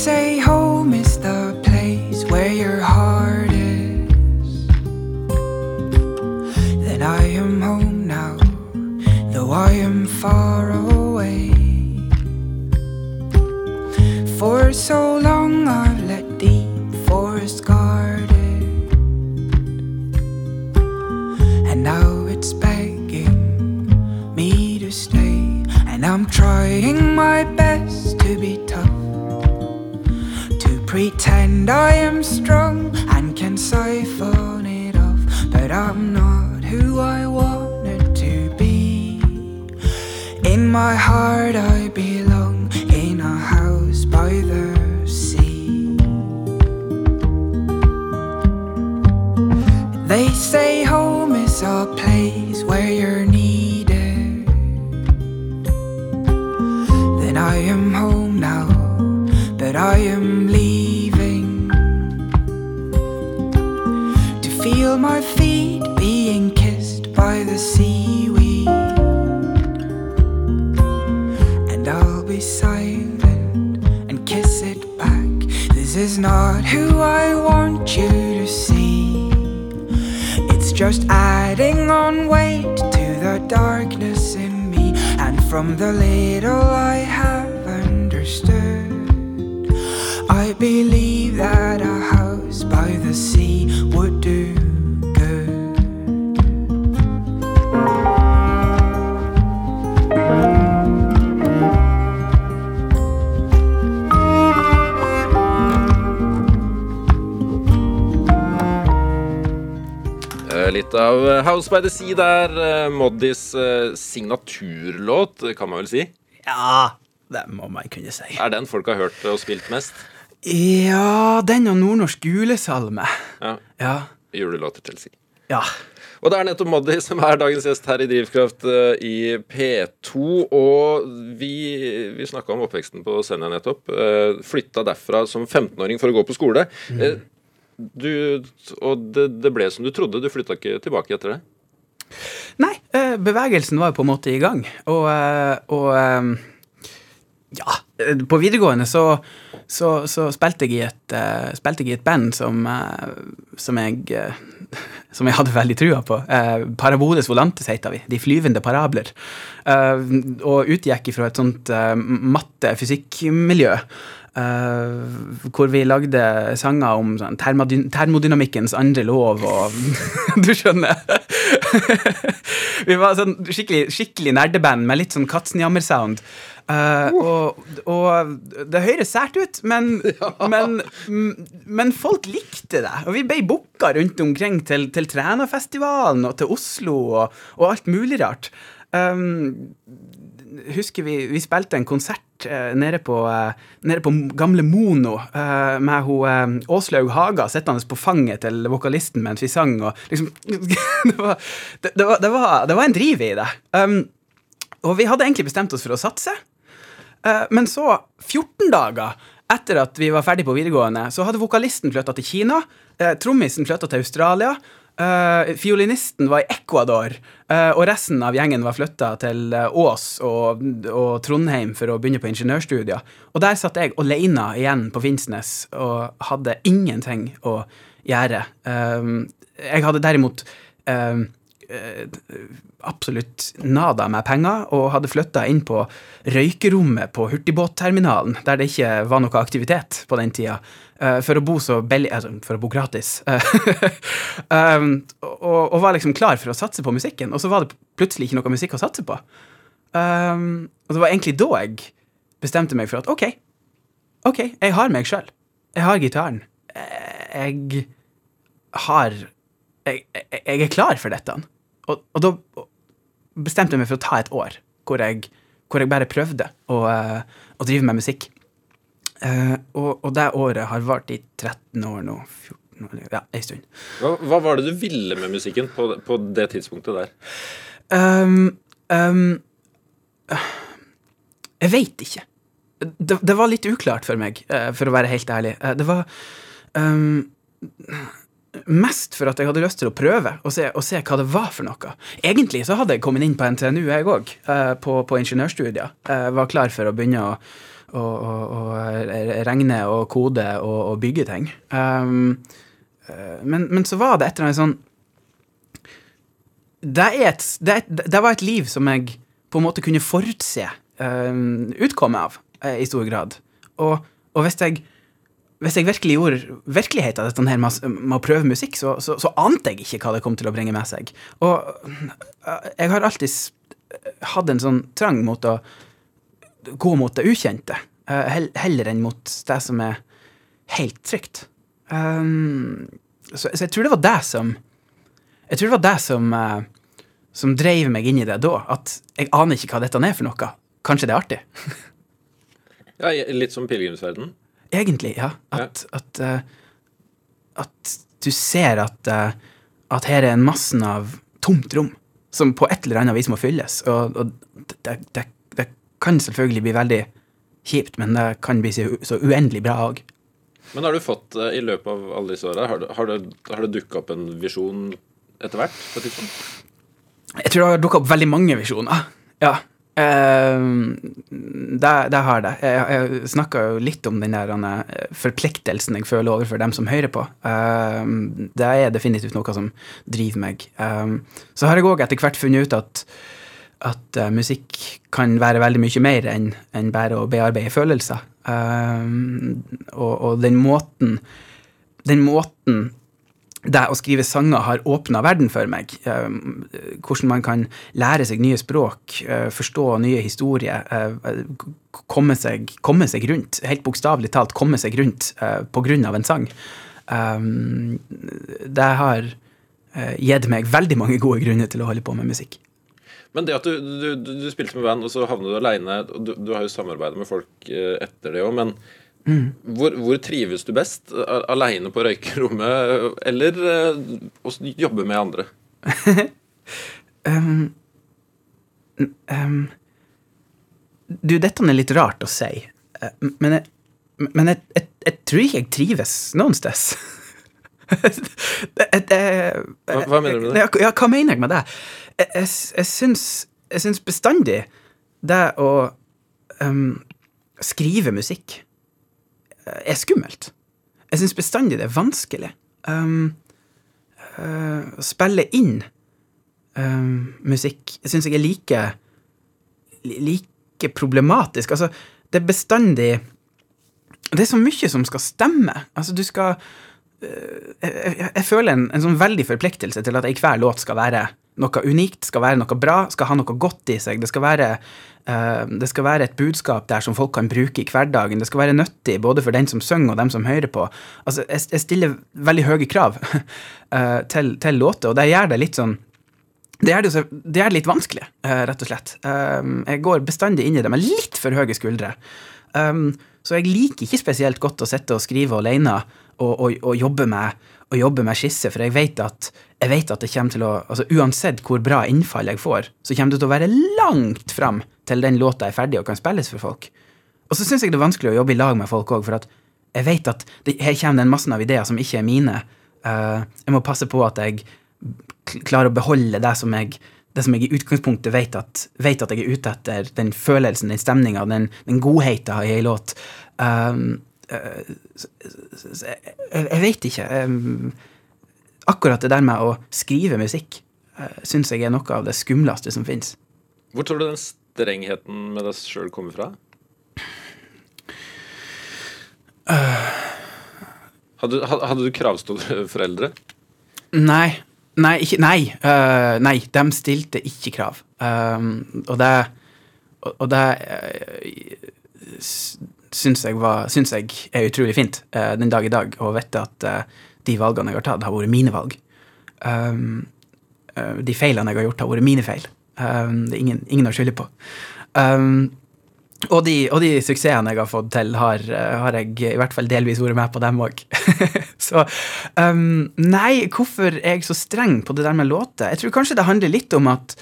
say home is the place where your heart is. Then I am home now, though I am far away. For so long I've let deep forest guard it. And now it's begging me to stay. And I'm trying my best to be pretend I am strong and can siphon it off, but I'm not who I wanted to be. In my heart, I belong in a house by the sea. They say home is a place where you're needed. Then I am home now, but I am leaving feel my feet being kissed by the seaweed. And I'll be silent and kiss it back. This is not who I want you to see. It's just adding on weight to the darkness in me. And from the little I have understood, I believe that a house by the sea Eh, av eh, House by the Sea der. eh, Moddis eh, signaturlåt, kan man vel si. Ja, det må man kunne si. Er den folk har hørt og spilt mest? Ja, den og nordnorsk julesalme. Ja. Ja. Julelåter til si. Ja. Og det er nettopp Moddi som er dagens gjest her i Drivkraft i P2. Og vi, vi snakka om oppveksten på Senja nettopp. Flytta derfra som 15-åring for å gå på skole. Eh, du, og det, det ble som du trodde. Du flytta ikke tilbake etter det? Nei, eh, bevegelsen var på en måte i gang. Og, eh, og eh, ja, på videregående så, så, så spilte, jeg i et, spilte jeg i et band som, som jeg som jeg hadde veldig trua på. Parabodes volantes heter vi. De flyvende parabler. Og utgikk ifra et sånt matte-fysikkmiljø. Eh, hvor vi lagde sanger om sånn, termodynamikkens andre lov og *laughs* Du skjønner. *laughs* vi var sånn skikkelig, skikkelig nerdeband med litt sånn Katzenjammer-sound. Uh, og, og det høres sært ut, men, *laughs* men, men folk likte det. Og vi ble booka rundt omkring til, til Trænafestivalen og til Oslo og, og alt mulig rart. Um, husker vi, vi spilte en konsert eh, nede, på, eh, nede på gamle Mono eh, med hun eh, Åslaug Haga sittende på fanget til vokalisten mens vi sang. Og liksom, *laughs* det, var, det, det, var, var, det var en driv i det. Um, og vi hadde egentlig bestemt oss for å satse. uh, men så, 14 dager etter at vi var ferdig på videregående, så hadde vokalisten flytta til Kina, uh, trommisen flytta til Australia, eh, fiolinisten var i Ecuador, uh, og resten av gjengen var flytta til eh, Ås og, og Trondheim for å begynne på ingeniørstudier. Og der satt jeg alene igjen på Finnsnes og hadde ingenting å gjøre. Jeg hadde derimot absolutt nada med penger, og hadde flytta inn på røykerommet på hurtigbåtterminalen, der det ikke var noe aktivitet på den tida, for å bo så billig altså, For å bo gratis. *laughs* um, og, og var liksom klar for å satse på musikken, og så var det plutselig ikke noe musikk å satse på. Um, og det var egentlig da jeg bestemte meg for at OK, OK, jeg har meg sjøl. Jeg har gitaren. Jeg har jeg, jeg, er klar for dette. Og, og da bestemte jeg meg for å ta et år hvor jeg, hvor jeg bare prøvde å, eh, å drive med musikk. Eh, og, og det året har vart i 13 år nå. 14 år, ja, ei stund. Hva, hva var det du ville med musikken på, på det tidspunktet der? Um, um, jeg veit ikke. Det, det var litt uklart for meg, uh, for å være helt ærlig. Eh, det var um, mest for at jeg hadde lyst til å prøve og se, og se hva det var for noe. Egentlig så hadde jeg kommet inn på NTNU, jeg òg, på, på ingeniørstudier. Var klar for å begynne å, og, å regne og kode og, og bygge ting. Um, eh, men, men så var det et eller annet sånn det, et, det, det var et liv som jeg på en måte kunne forutse um, utkommet av, eh, i stor grad. Og, og hvis jeg hvis jeg virkelig gjorde virkelighet av dette her med, å prøve musikk, så, så, så, ante jeg ikke hva det kom til å bringe med seg. Og øh, jeg har alltid hatt en sånn trang mot å gå mot det ukjente, øh, heller enn mot det som er helt trygt. Um, så, jeg tror det var det som Jeg tror det var det som, øh, som drev meg inn i det da. At jeg aner ikke hva dette er for noe. Kanskje det er artig? Ja, Litt som pilegrimsverden. Egentlig, ja. At, at, eh, at du ser at, eh, at her er en massen av tomt rom som på et eller annet vis må fylles. Og, og det, det kan selvfølgelig bli veldig kjipt, men det kan bli så, så uendelig bra òg. Men har du fått, eh, i løpet av alle disse åra, har, har, har det dukka opp en visjon etter hvert? på tidspunkt? Jeg tror det har dukka opp veldig mange visjoner. Ja. Det, det har det. Jeg, jeg snakka jo litt om den der eh, forpliktelsen jeg føler overfor dem som hører på. Eh, det er definitivt noe som driver meg. Eh, så har jeg òg etter hvert funnet ut at, at uh, musikk kan være veldig mye mer enn en bare å bearbeide følelser. Um, og, og den måten Den måten det å skrive sanger har åpna verden for meg. Eh, hvordan man kan lære seg nye språk, eh, forstå nye historier, eh, komme, seg, komme seg rundt. Helt bokstavelig talt komme seg rundt på grunn av en sang. Um, det har gitt meg veldig mange gode grunner til å holde på med musikk. Men det at du, du, du, du spilte med band, og så havnet du aleine du, du har jo samarbeida med folk eh, etter det òg, men hvor, hvor trives du best? Aleine på røykerommet, eller eh, å jobbe med andre? *laughs* Um, um, du, dette er litt rart å si, eh, men jeg, men jeg, jeg, jeg tror ikke jeg trives noen sted. *laughs* det, det, Hva- hva mener du med det? Ja, hva mener jeg med det? Jeg, jeg, jeg, syns, jeg syns bestandig det å um, skrive musikk eh, er skummelt. Jeg syns bestandig det er vanskelig. Um, uh, å spille inn um, musikk syns jeg er like like problematisk. Altså, det er bestandig Det er så mye som skal stemme. Altså, du skal jeg, jeg, jeg føler en, en sånn veldig forpliktelse til at i hver låt skal være noe unikt, skal være noe bra, skal ha noe godt i seg. Det skal være, uh, det skal være et budskap der som folk kan bruke i hverdagen. Det skal være nyttig både for den som synger og dem som hører på. Altså, jeg, jeg stiller veldig høye krav uh, *laughs* til, til låter, og det gjør det litt sånn det gjør det, det litt vanskelig, uh, rett og slett. Jeg går bestandig inn i det med litt for høye skuldre. Um, så jeg liker ikke spesielt godt å sitte og skrive alene og, og, og, jobbe med, og med skisse, for jeg vet at, jeg vet at det kommer til å altså Uansett hvor bra innfall jeg får, så kommer det til å være langt fram til den låta er ferdig og kan spilles for folk. Og så syns jeg det er vanskelig å jobbe i lag med folk òg, for at jeg vet at det, her kommer det en masse av ideer som ikke er mine. Uh, jeg må passe på at jeg klarer å beholde det som jeg det som jeg i utgangspunktet vet at, vet at jeg er ute etter, den følelsen, den stemninga, den, den godheten i ei låt. Um, eh, så jeg, jeg vet ikke. Um, akkurat det der med å skrive musikk uh, syns jeg er noe av det skumleste som fins. Hvor tror du den strengheten med deg sjøl kommer fra? Hadde, hadde hadde du kravstore foreldre? Nei. Nei, ikke, nei, uh, nei, de stilte ikke krav. Um, og det Og, det uh, syns jeg, var, syns jeg er utrolig fint uh, den dag i dag, å vite at de valgene jeg har tatt, har vært mine valg. Um, de feilene jeg har gjort, har vært mine feil. Um, det er ingen, ingen å skylde på. Um, og de, og de suksessene jeg har fått til, har, har jeg i hvert fall delvis vært med på dem òg. *laughs* så um, Nei, hvorfor er jeg så streng på det der med låter? Jeg tror kanskje det handler litt om at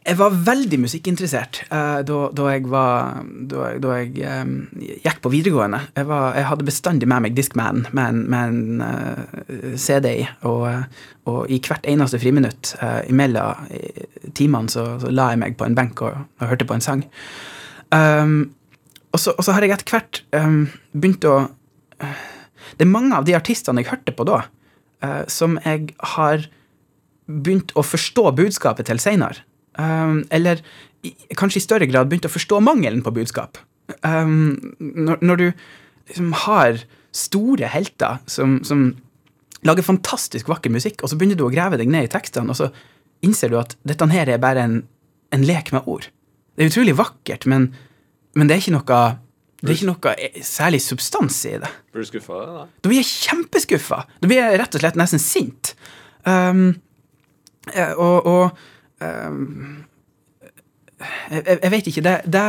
jeg var veldig musikkinteressert uh, da, da jeg var Da, da jeg um, gikk på videregående. Jeg, var, jeg hadde bestandig med meg Discman med en, med en uh, CD i, og, eh, og i hvert eneste friminutt uh, imellom eh, timene så, så la jeg meg på en benk og, og hørte på en sang. Um, og, så, og så har jeg etter hvert um, begynt å eh, Det er mange av de artistene jeg hørte på da, eh, som jeg har begynt å forstå budskapet til seinere. Um, eller i, kanskje i større grad begynt å forstå mangelen på budskap. Um, når, når du liksom har store helter som, som lager fantastisk vakker musikk, og så begynner du å grave deg ned i tekstene, og så innser du at dette her er bare en, en lek med ord. Det er utrolig vakkert, men, men det er ikke noe det er ikke noe særlig substans i det. Blir du skuffa? Da? Blir jeg kjempeskuffa. Da blir jeg rett og slett nesten sint. Um, og og jeg, jeg- jeg vet ikke. Det, det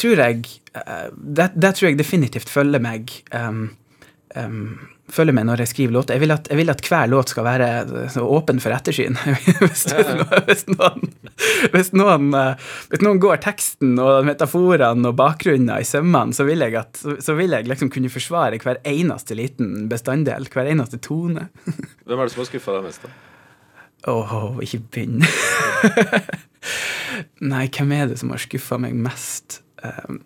tror jeg eh, det, det tror jeg definitivt følger meg um, um, følger meg når jeg skriver låter. Jeg vil at, jeg vil at hver låt skal være åpen for ettersyn. *laughs* hvis, hvis, noen, hvis, noen, eh, hvis noen går teksten og metaforene og bakgrunnen i sømmene, så vil jeg, at, så, så vil jeg liksom kunne forsvare hver eneste liten bestanddel, hver eneste tone. *laughs* Hvem er det som har skuffa deg mest? da? Åh, ikke begynn. *laughs* Nei, hvem er det som har skuffa meg mest? Um,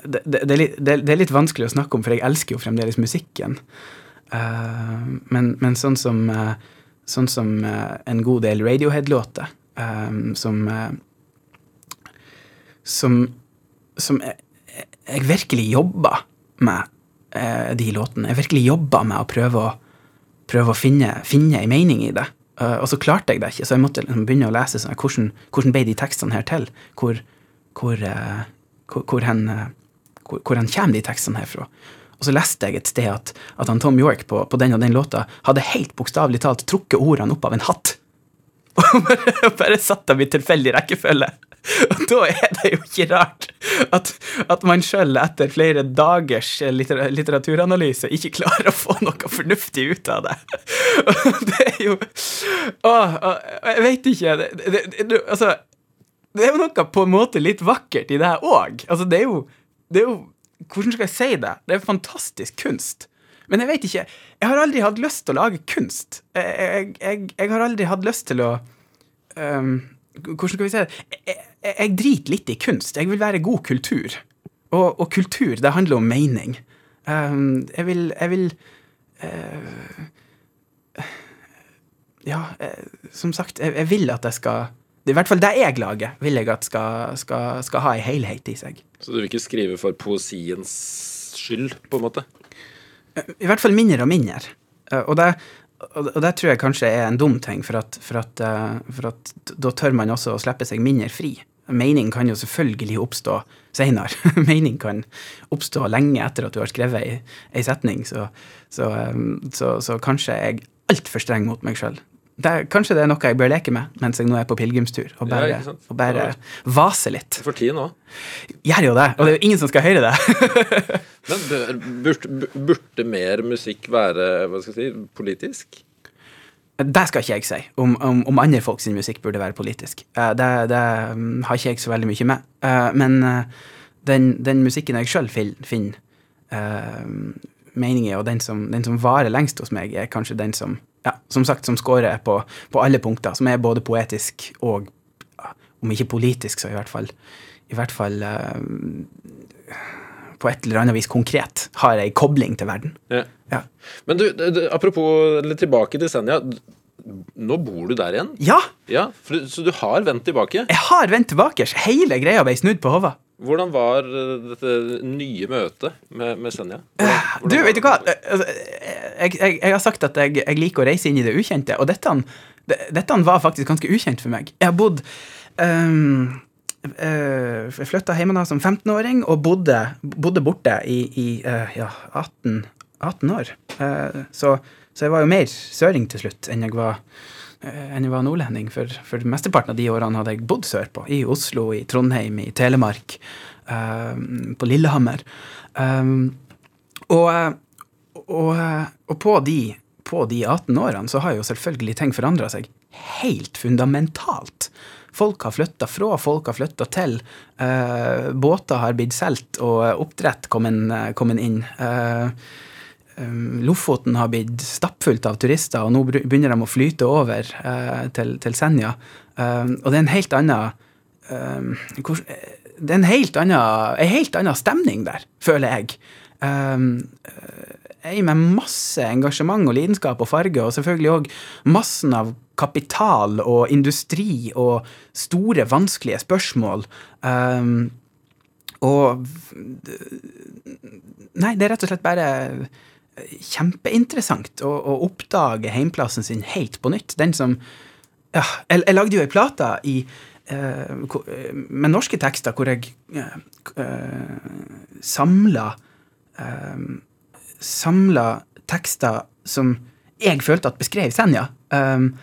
det, det, det, er litt, det, er litt vanskelig å snakke om, for jeg elsker jo fremdeles musikken. Uh, men, men sånn som, uh, sånn som uh, en god del Radiohead-låter, um, som uh, Som, som jeg, jeg virkelig jobber med de låtene. Jeg virkelig jobber med å prøve å prøve å finne, finne en mening i det. Uh, og så klarte jeg det ikke, så jeg måtte liksom begynne å lese sånn, hvordan, hvordan ble de tekstene her til? Hvor, hvor, uh, hvor, hvor, hen, uh, hvor, kommer de tekstene her fra? Og så leste jeg et sted at, at han Tom York på, på den og den låta hadde helt bokstavelig talt trukket ordene opp av en hatt. *laughs* Og bare, bare satt dem i tilfeldig rekkefølge. *laughs* Og da er det jo ikke rart at, at man sjøl etter flere dagers litter, litteraturanalyse ikke klarer å få noe fornuftig ut av det. *laughs* Og det er jo Å, å, jeg vet ikke det, det, det, Altså, det er jo noe på en måte litt vakkert i det òg. Altså, det er jo Det er jo Hvordan skal jeg si det? Det er fantastisk kunst. Men jeg vet ikke Jeg har aldri hatt lyst til å lage kunst. Jeg, jeg, jeg, jeg har aldri hatt lyst til å um, Hvordan skal vi si det? Jeg, jeg, jeg driter litt i kunst. Jeg vil være god kultur. Og, og kultur, det handler om mening. Um, jeg vil, jeg vil uh, Ja, uh, som sagt, jeg, jeg vil at jeg skal I hvert fall det jeg lager, vil jeg at skal, skal, skal ha ei helhet i seg. Så du vil ikke skrive for poesiens skyld, på en måte? I hvert fall mindre og mindre. Eh, Og det, og, det tror jeg kanskje er en dum ting, for at, for at, eh, for at da tør man også å slippe seg mindre fri. Mening kan jo selvfølgelig oppstå seinere. *laughs* Mening kan oppstå lenge etter at du har skrevet ei setning, så, så, eh, så, så kanskje er jeg altfor streng mot meg sjøl. Kanskje det er noe jeg bør leke med mens jeg nå er på pilegrimstur, og bare, ja, og bare vase litt. For tiden nå. Gjør jo det, og det er jo ingen som skal høre det. *laughs* Men burde, burde mer musikk være hva skal jeg si, politisk? Det skal ikke jeg si, om, om, om andre folks musikk burde være politisk. Eh, det, det mm, har ikke jeg så veldig mye med. Eh, men eh, den, den musikken jeg sjøl finner mening i, og den som, den som varer lengst hos meg, er kanskje den som ja, som sagt, som scorer på, på alle punkter. Som er både poetisk og, om ikke politisk, så i hvert fall, i hvert fall på et eller annet vis konkret har ei kobling til verden. Ja. Ja. Men du, du, apropos eller tilbake til Senja. Nå bor du der igjen? ja! Ja, for, Så du har vendt tilbake? Jeg har vendt tilbake. Hele greia ble snudd på hodet. Hvordan var eh, dette nye møtet med, med Senja? Du, Hvordan- vet du hva? Altså, Jeg, jeg, jeg har sagt at jeg, jeg liker å reise inn i det ukjente, og dette, dette var faktisk ganske ukjent for meg. Jeg har bodd um, Jeg flytta hjemmefra som 15-åring og bodde, bodde borte i, i uh, ja, 18, 18 år. Uh, så, så jeg var jo mer søring til slutt enn jeg var eh, enn jeg var nordlending. For, for mesteparten av de årene hadde jeg bodd sørpå. I Oslo, i Trondheim, i Telemark, eh, på Lillehammer. Um, og, eh, og, eh, og på, de, på de 18 årene så har jo selvfølgelig ting forandra seg helt fundamentalt. Folk har flytta fra, folk har flytta til. Uh, båter har blitt solgt, og oppdrett kommet en inn. Eh, um, Lofoten har blitt stappfullt av turister, og nå begynner de å flyte over eh, til, til Senja. Um, og det er en helt annen um, hvor, Det er en helt annen, en helt annen stemning der, føler jeg. Ei med masse engasjement og lidenskap og farge, og selvfølgelig òg massen av kapital og industri og store, vanskelige spørsmål. Og Nei, det er rett og slett bare kjempeinteressant å, å oppdage heimplassen sin helt på nytt. Den som Ja, jeg, jeg lagde jo ei plate i eh, eh, med norske tekster hvor jeg uh, samla Samla tekster som jeg følte at beskrev Senja. Um,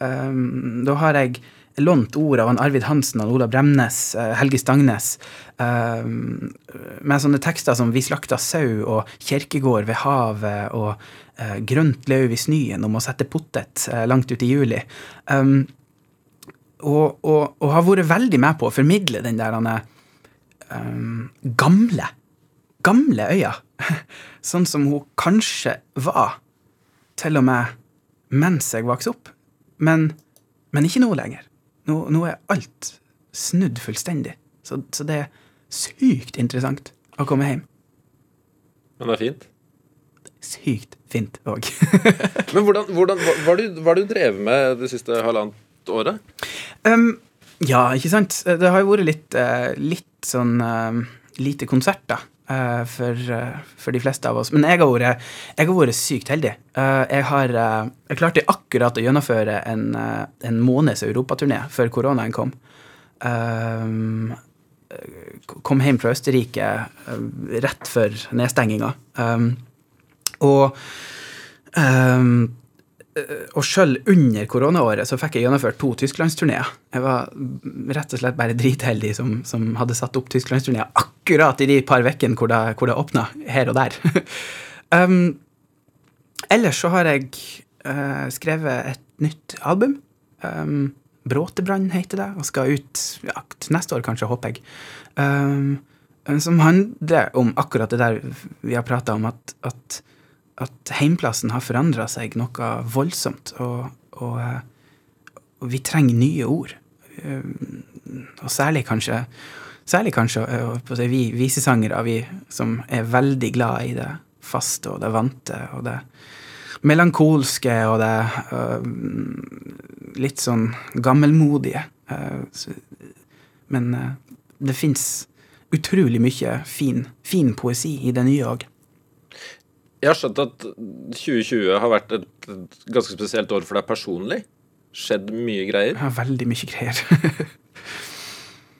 um, da har jeg lånt ord av Arvid Hansen, og Ola Bremnes, eh, Helge Stangnes, um, med sånne tekster som Vi slakta sau og Kjerkegård ved havet og eh, Grønt løv i snøen om å sette potet eh, langt ut i juli. Um, og, og, og har vært veldig med på å formidle den der er, um, gamle, gamle øya. *laughs* Sånn som hun kanskje var til og med mens jeg vokste opp. Men, men ikke nå lenger. Nå, nå er alt snudd fullstendig. Så, så det er sykt interessant å komme hjem. Men det er fint. Sykt fint òg. *laughs* *laughs* Men hvordan, hvordan hva, har du, du drevet med det siste halvannet året? um, ja, ikke sant. Det har jo vært litt, eh, litt sånn eh, lite konserter for, eh, for de fleste av oss. Men jeg har vært, jeg har vært sykt heldig. Eh, jeg har eh, jeg klarte akkurat å gjennomføre en, eh, en måneds europaturné før koronaen kom. Kom hjem fra Østerrike eh, rett før nedstenginga. Og um, eh, og sjøl under koronaåret så fikk jeg gjennomført to tysklandsturneer. Jeg var rett og slett bare dritheldig som, som hadde satt opp tysklandsturneer akkurat i de par ukene hvor det, det åpna, her og der. *laughs* um, ellers så har jeg uh, skrevet et nytt album. Um, Bråtebrann heter det, og skal ut ja, neste år, kanskje, håper jeg. Um, som handler om akkurat det der vi har prata om, at, at, at heimplassen har forandra seg noe voldsomt, og, og, eh, og vi trenger nye ord. Um, og særlig kanskje Særlig kanskje eh, vi visesangere, vi som er veldig glad i det faste og det vante og det melankolske og det litt sånn gammelmodige. men det fins utrolig mye fin, fin poesi i det nye òg. Jeg har skjønt at 2020 har vært et ganske spesielt år for deg personlig. Skjedd mye greier. Ja, veldig mye greier.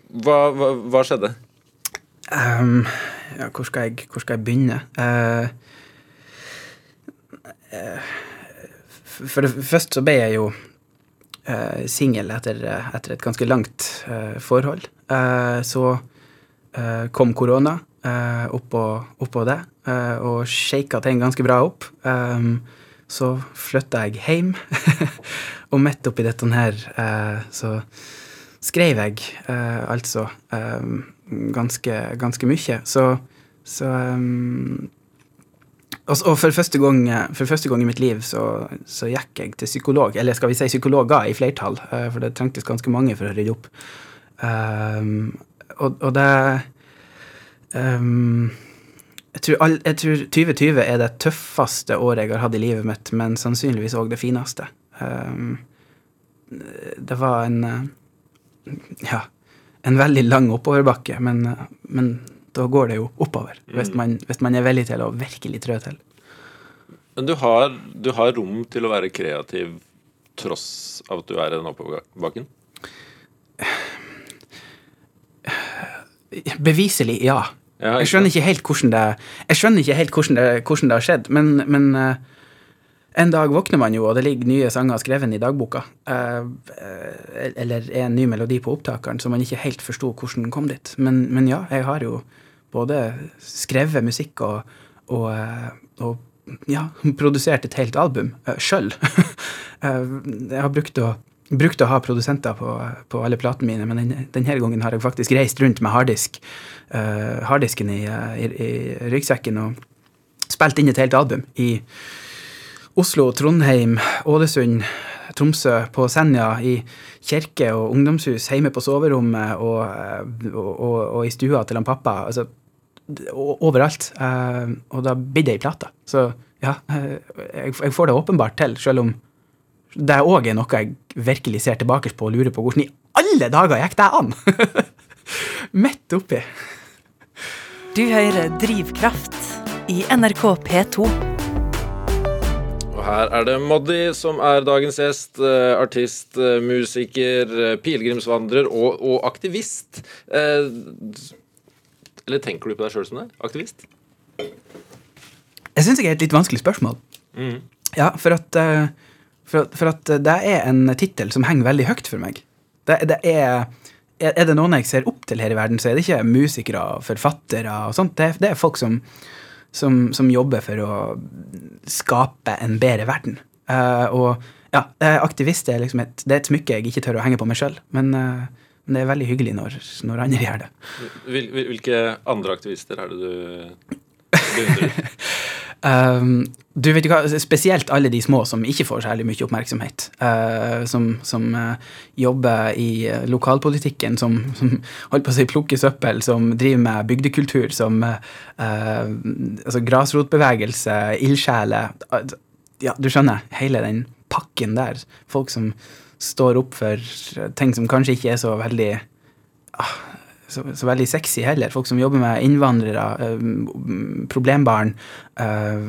Hva, hva, hva skjedde? Um, ja, hvor skal jeg, hvor skal jeg begynne? Uh, uh, for det første så ble jeg jo uh, singel etter, etter et ganske langt forhold. Så kom korona uh, oppå, oppå det, eh, og shaka ting ganske bra opp. Um, så flytta jeg hjem, *laughs* og midt oppi dette her eh, så skrev jeg eh, altså eh, ganske, ganske mye. Så, så um, og, og for, første gang, for første gang i mitt liv så, så gikk jeg til psykolog, eller skal vi si psykologer i flertall, eh, for det trengtes ganske mange for å rydde opp. Um, og, og det um, jeg, tror all, jeg tror 2020 er det tøffeste året jeg har hatt i livet mitt, men sannsynligvis òg det fineste. Um, det var en eh, ja, en veldig lang oppoverbakke, men, men da går det jo oppover. Hvis, man, hvis man er villig til å virkelig trø til. Men du har, du har rom til å være kreativ tross av at du er i den oppoverbakken? Beviselig, ja. Ja, Jeg skjønner ikke helt hvordan det, ikke helt hvordan det, hvordan det har skjedd, men, men eh, en dag våkner man jo, og det ligger nye sanger skrevet i dagboka, eh, eh, eller er en ny melodi på opptakeren, så man ikke helt forsto hvordan den kom dit. Men, men ja, jeg har jo både skrevet musikk og, og, og ja, produsert et helt album sjøl. *laughs* jeg har brukt å, brukt å ha produsenter på, på alle platene mine, men den, denne gangen har jeg faktisk reist rundt med harddisk, uh, harddisken i, i, i ryggsekken og spilt inn et helt album i Oslo, Trondheim, Ålesund, Tromsø, på Senja, i kirke og ungdomshus, hjemme på soverommet og, eh, og, og, og i stua til han pappa. Altså, overalt. Uh, og da blir det ei plate. Så ja, jeg, jeg får det åpenbart til, selv om det òg er noe jeg virkelig ser tilbake på og lurer på hvordan i alle dager gikk det an? *laughs* Midt oppi. Du hører Drivkraft i NRK P2. Og her er det Moddi som er dagens gjest. eh, artist, eh, musiker, eh, pilegrimsvandrer og, og aktivist. Eller tenker du på deg sjøl som det? Aktivist? Jeg syns det er et litt vanskelig spørsmål. Ja, for at, eh, for, for at det er en tittel som henger veldig høyt for meg. Det, det er, er det noen jeg ser opp til her i verden, så er det ikke musikere, forfattere og sånt. Det, det er folk som, som, som jobber for å skape en bedre verden. Uh, og ja, eh, aktivist er liksom et, det er et smykke jeg ikke tør å henge på meg sjøl, men, uh, det er veldig hyggelig når, når andre gjør det. Hvil, hvil- hvilke andre aktivister er det du *laughs* beundrer? Um, du vet jo hva, Spesielt alle de små som ikke får særlig mye oppmerksomhet. uh, som som uh, jobber i uh, lokalpolitikken, som, som holdt på å si plukker søppel, som driver med bygdekultur, som uh, altså grasrotbevegelse, ildsjeler. Ja, du skjønner, hele den pakken der. Folk som står opp for ting som kanskje ikke er så veldig så, så veldig sexy heller. Folk som jobber med innvandrere, eh, problembarn, eh,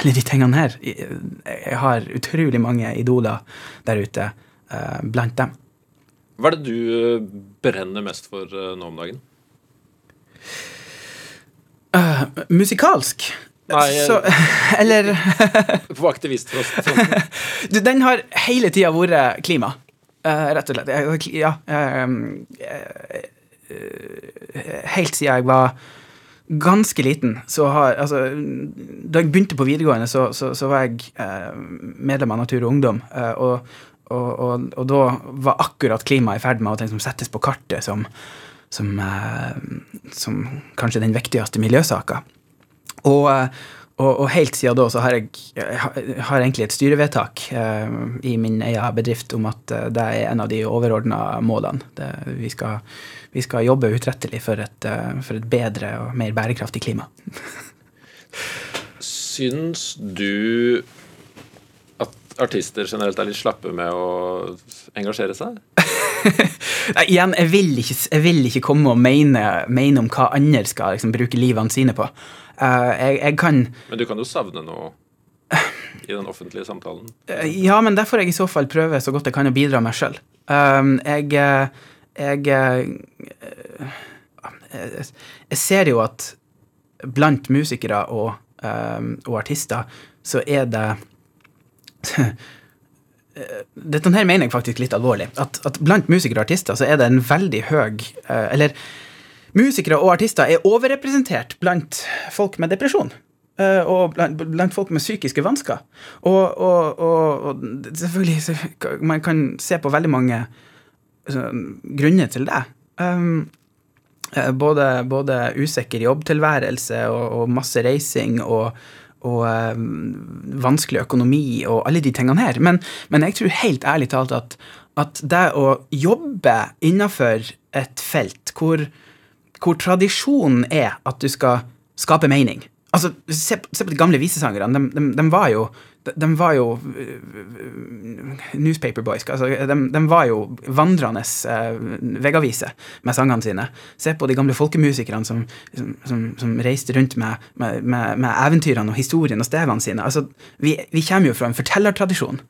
alle de tingene her. Jeg, har utrolig mange idoler der ute eh, blant dem. Hva er det du brenner mest for nå om dagen? Uh, musikalsk Nei, jeg- så, *laughs* Eller *laughs* På aktivistfronten? *laughs* Du, den har hele tida vært klima. Uh, rett og slett. Ja. eh, helt siden jeg var ganske liten, så har Altså, da jeg begynte på videregående, så, så, så var jeg eh, medlem av Natur og Ungdom. eh, og, og, og, og da var akkurat klimaet i ferd med å liksom, settes på kartet som, som, eh, som kanskje den viktigste miljøsaka. Og, eh, og, og helt siden da så har jeg, har- egentlig et styrevedtak eh, i min egen bedrift om at eh, det er en av de overordna målene. Det, vi, skal, vi skal jobbe utrettelig for et, eh, for et bedre og mer bærekraftig klima. *laughs* Syns du at artister generelt er litt slappe med å engasjere seg? *laughs* Nei, igjen, jeg vil ikke, jeg vil ikke komme og mene, mene om hva andre skal liksom, bruke livene sine på. Eh, jeg, jeg kan Men du kan jo savne noe i den offentlige samtalen. Eh, Ja, men der får jeg i så fall prøve så godt jeg kan å bidra meg sjøl. jeg eh, jeg, jeg jeg ser jo at blant musikere og, eh, og artister så er det *laughs* Dette her mener jeg faktisk litt alvorlig. At, at blant musikere og artister så er det en veldig høy Eller musikere og artister er overrepresentert blant folk med depresjon. eh, Og blant, blant folk med psykiske vansker. Og, og, og, og selvfølgelig Man kan se på veldig mange sånn, grunner til det. Um, eh, både, både usikker jobbtilværelse og, masse reising og, eh, vanskelig økonomi og alle de tingene her. Men, men jeg tror helt ærlig talt at, at det å jobbe innenfor et felt hvor, hvor tradisjonen er at du skal skape mening Altså, se, se på de gamle visesangerne. De, de, de var jo de, var jo øh, newspaper boys. Altså, de, var jo vandrende uh, veggaviser med sangene sine. Se på de gamle folkemusikerne som, som, som, reiste rundt med, med, med, med eventyrene og historien og stevene sine. Altså, vi, vi kommer jo fra en fortellertradisjon.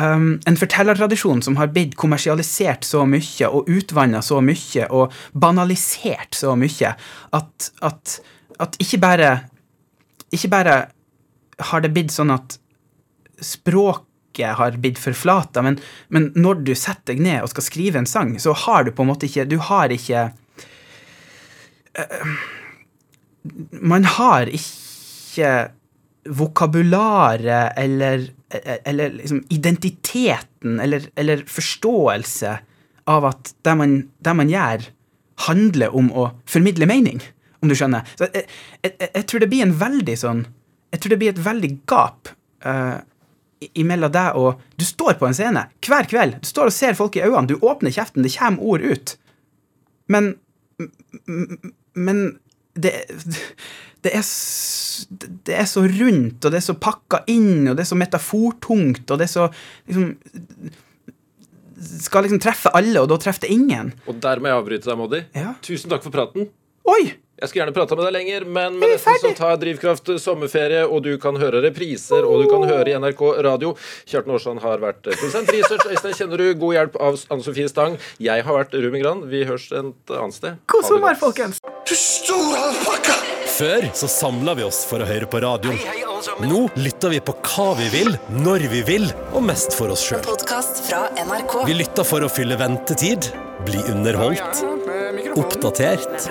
Um, en fortellertradisjon som har blitt kommersialisert så mye og utvanna så mye og banalisert så mye at, at, at ikke bare ikke bare har det blitt sånn at språket har blitt forflata, men, men når du setter deg ned og skal skrive en sang, så har du på en måte ikke Du har ikke uh, Man har ikke vokabularet eller, eller liksom identiteten eller, eller forståelse av at det man, det man gjør, handler om å formidle mening, om du skjønner. Så jeg, jeg, jeg, tror det blir en veldig sånn Jeg tror det blir et veldig gap uh, imellom deg og Du står på en scene hver kveld, du står og ser folk i øynene, du åpner kjeften, det kommer ord ut. Men Men det det er, det er så rundt, og det er så pakka inn, og det er så metafortungt, og det er så liksom Skal liksom treffe alle, og da treffer det ingen. Og der må jeg avbryte deg, Moddi. Ja. Tusen takk for praten. Oi! Jeg skulle gjerne prata med deg lenger, men med dette så tar Drivkraft sommerferie, og du kan høre repriser, og du kan høre i NRK Radio. Kjartan Aarsand har vært produsent research. Øystein kjenner du god hjelp av Anne Sofie Stang. Jeg har vært Ruben Gran. Vi høres et annet sted. God sommer, folkens. Du store alpakka! Før så samla vi oss for å høre på radio. Nå lytter vi på hva vi vil, når vi vil, og mest for oss sjøl. Podkast fra NRK. Vi lytter for å fylle ventetid, bli underholdt, oppdatert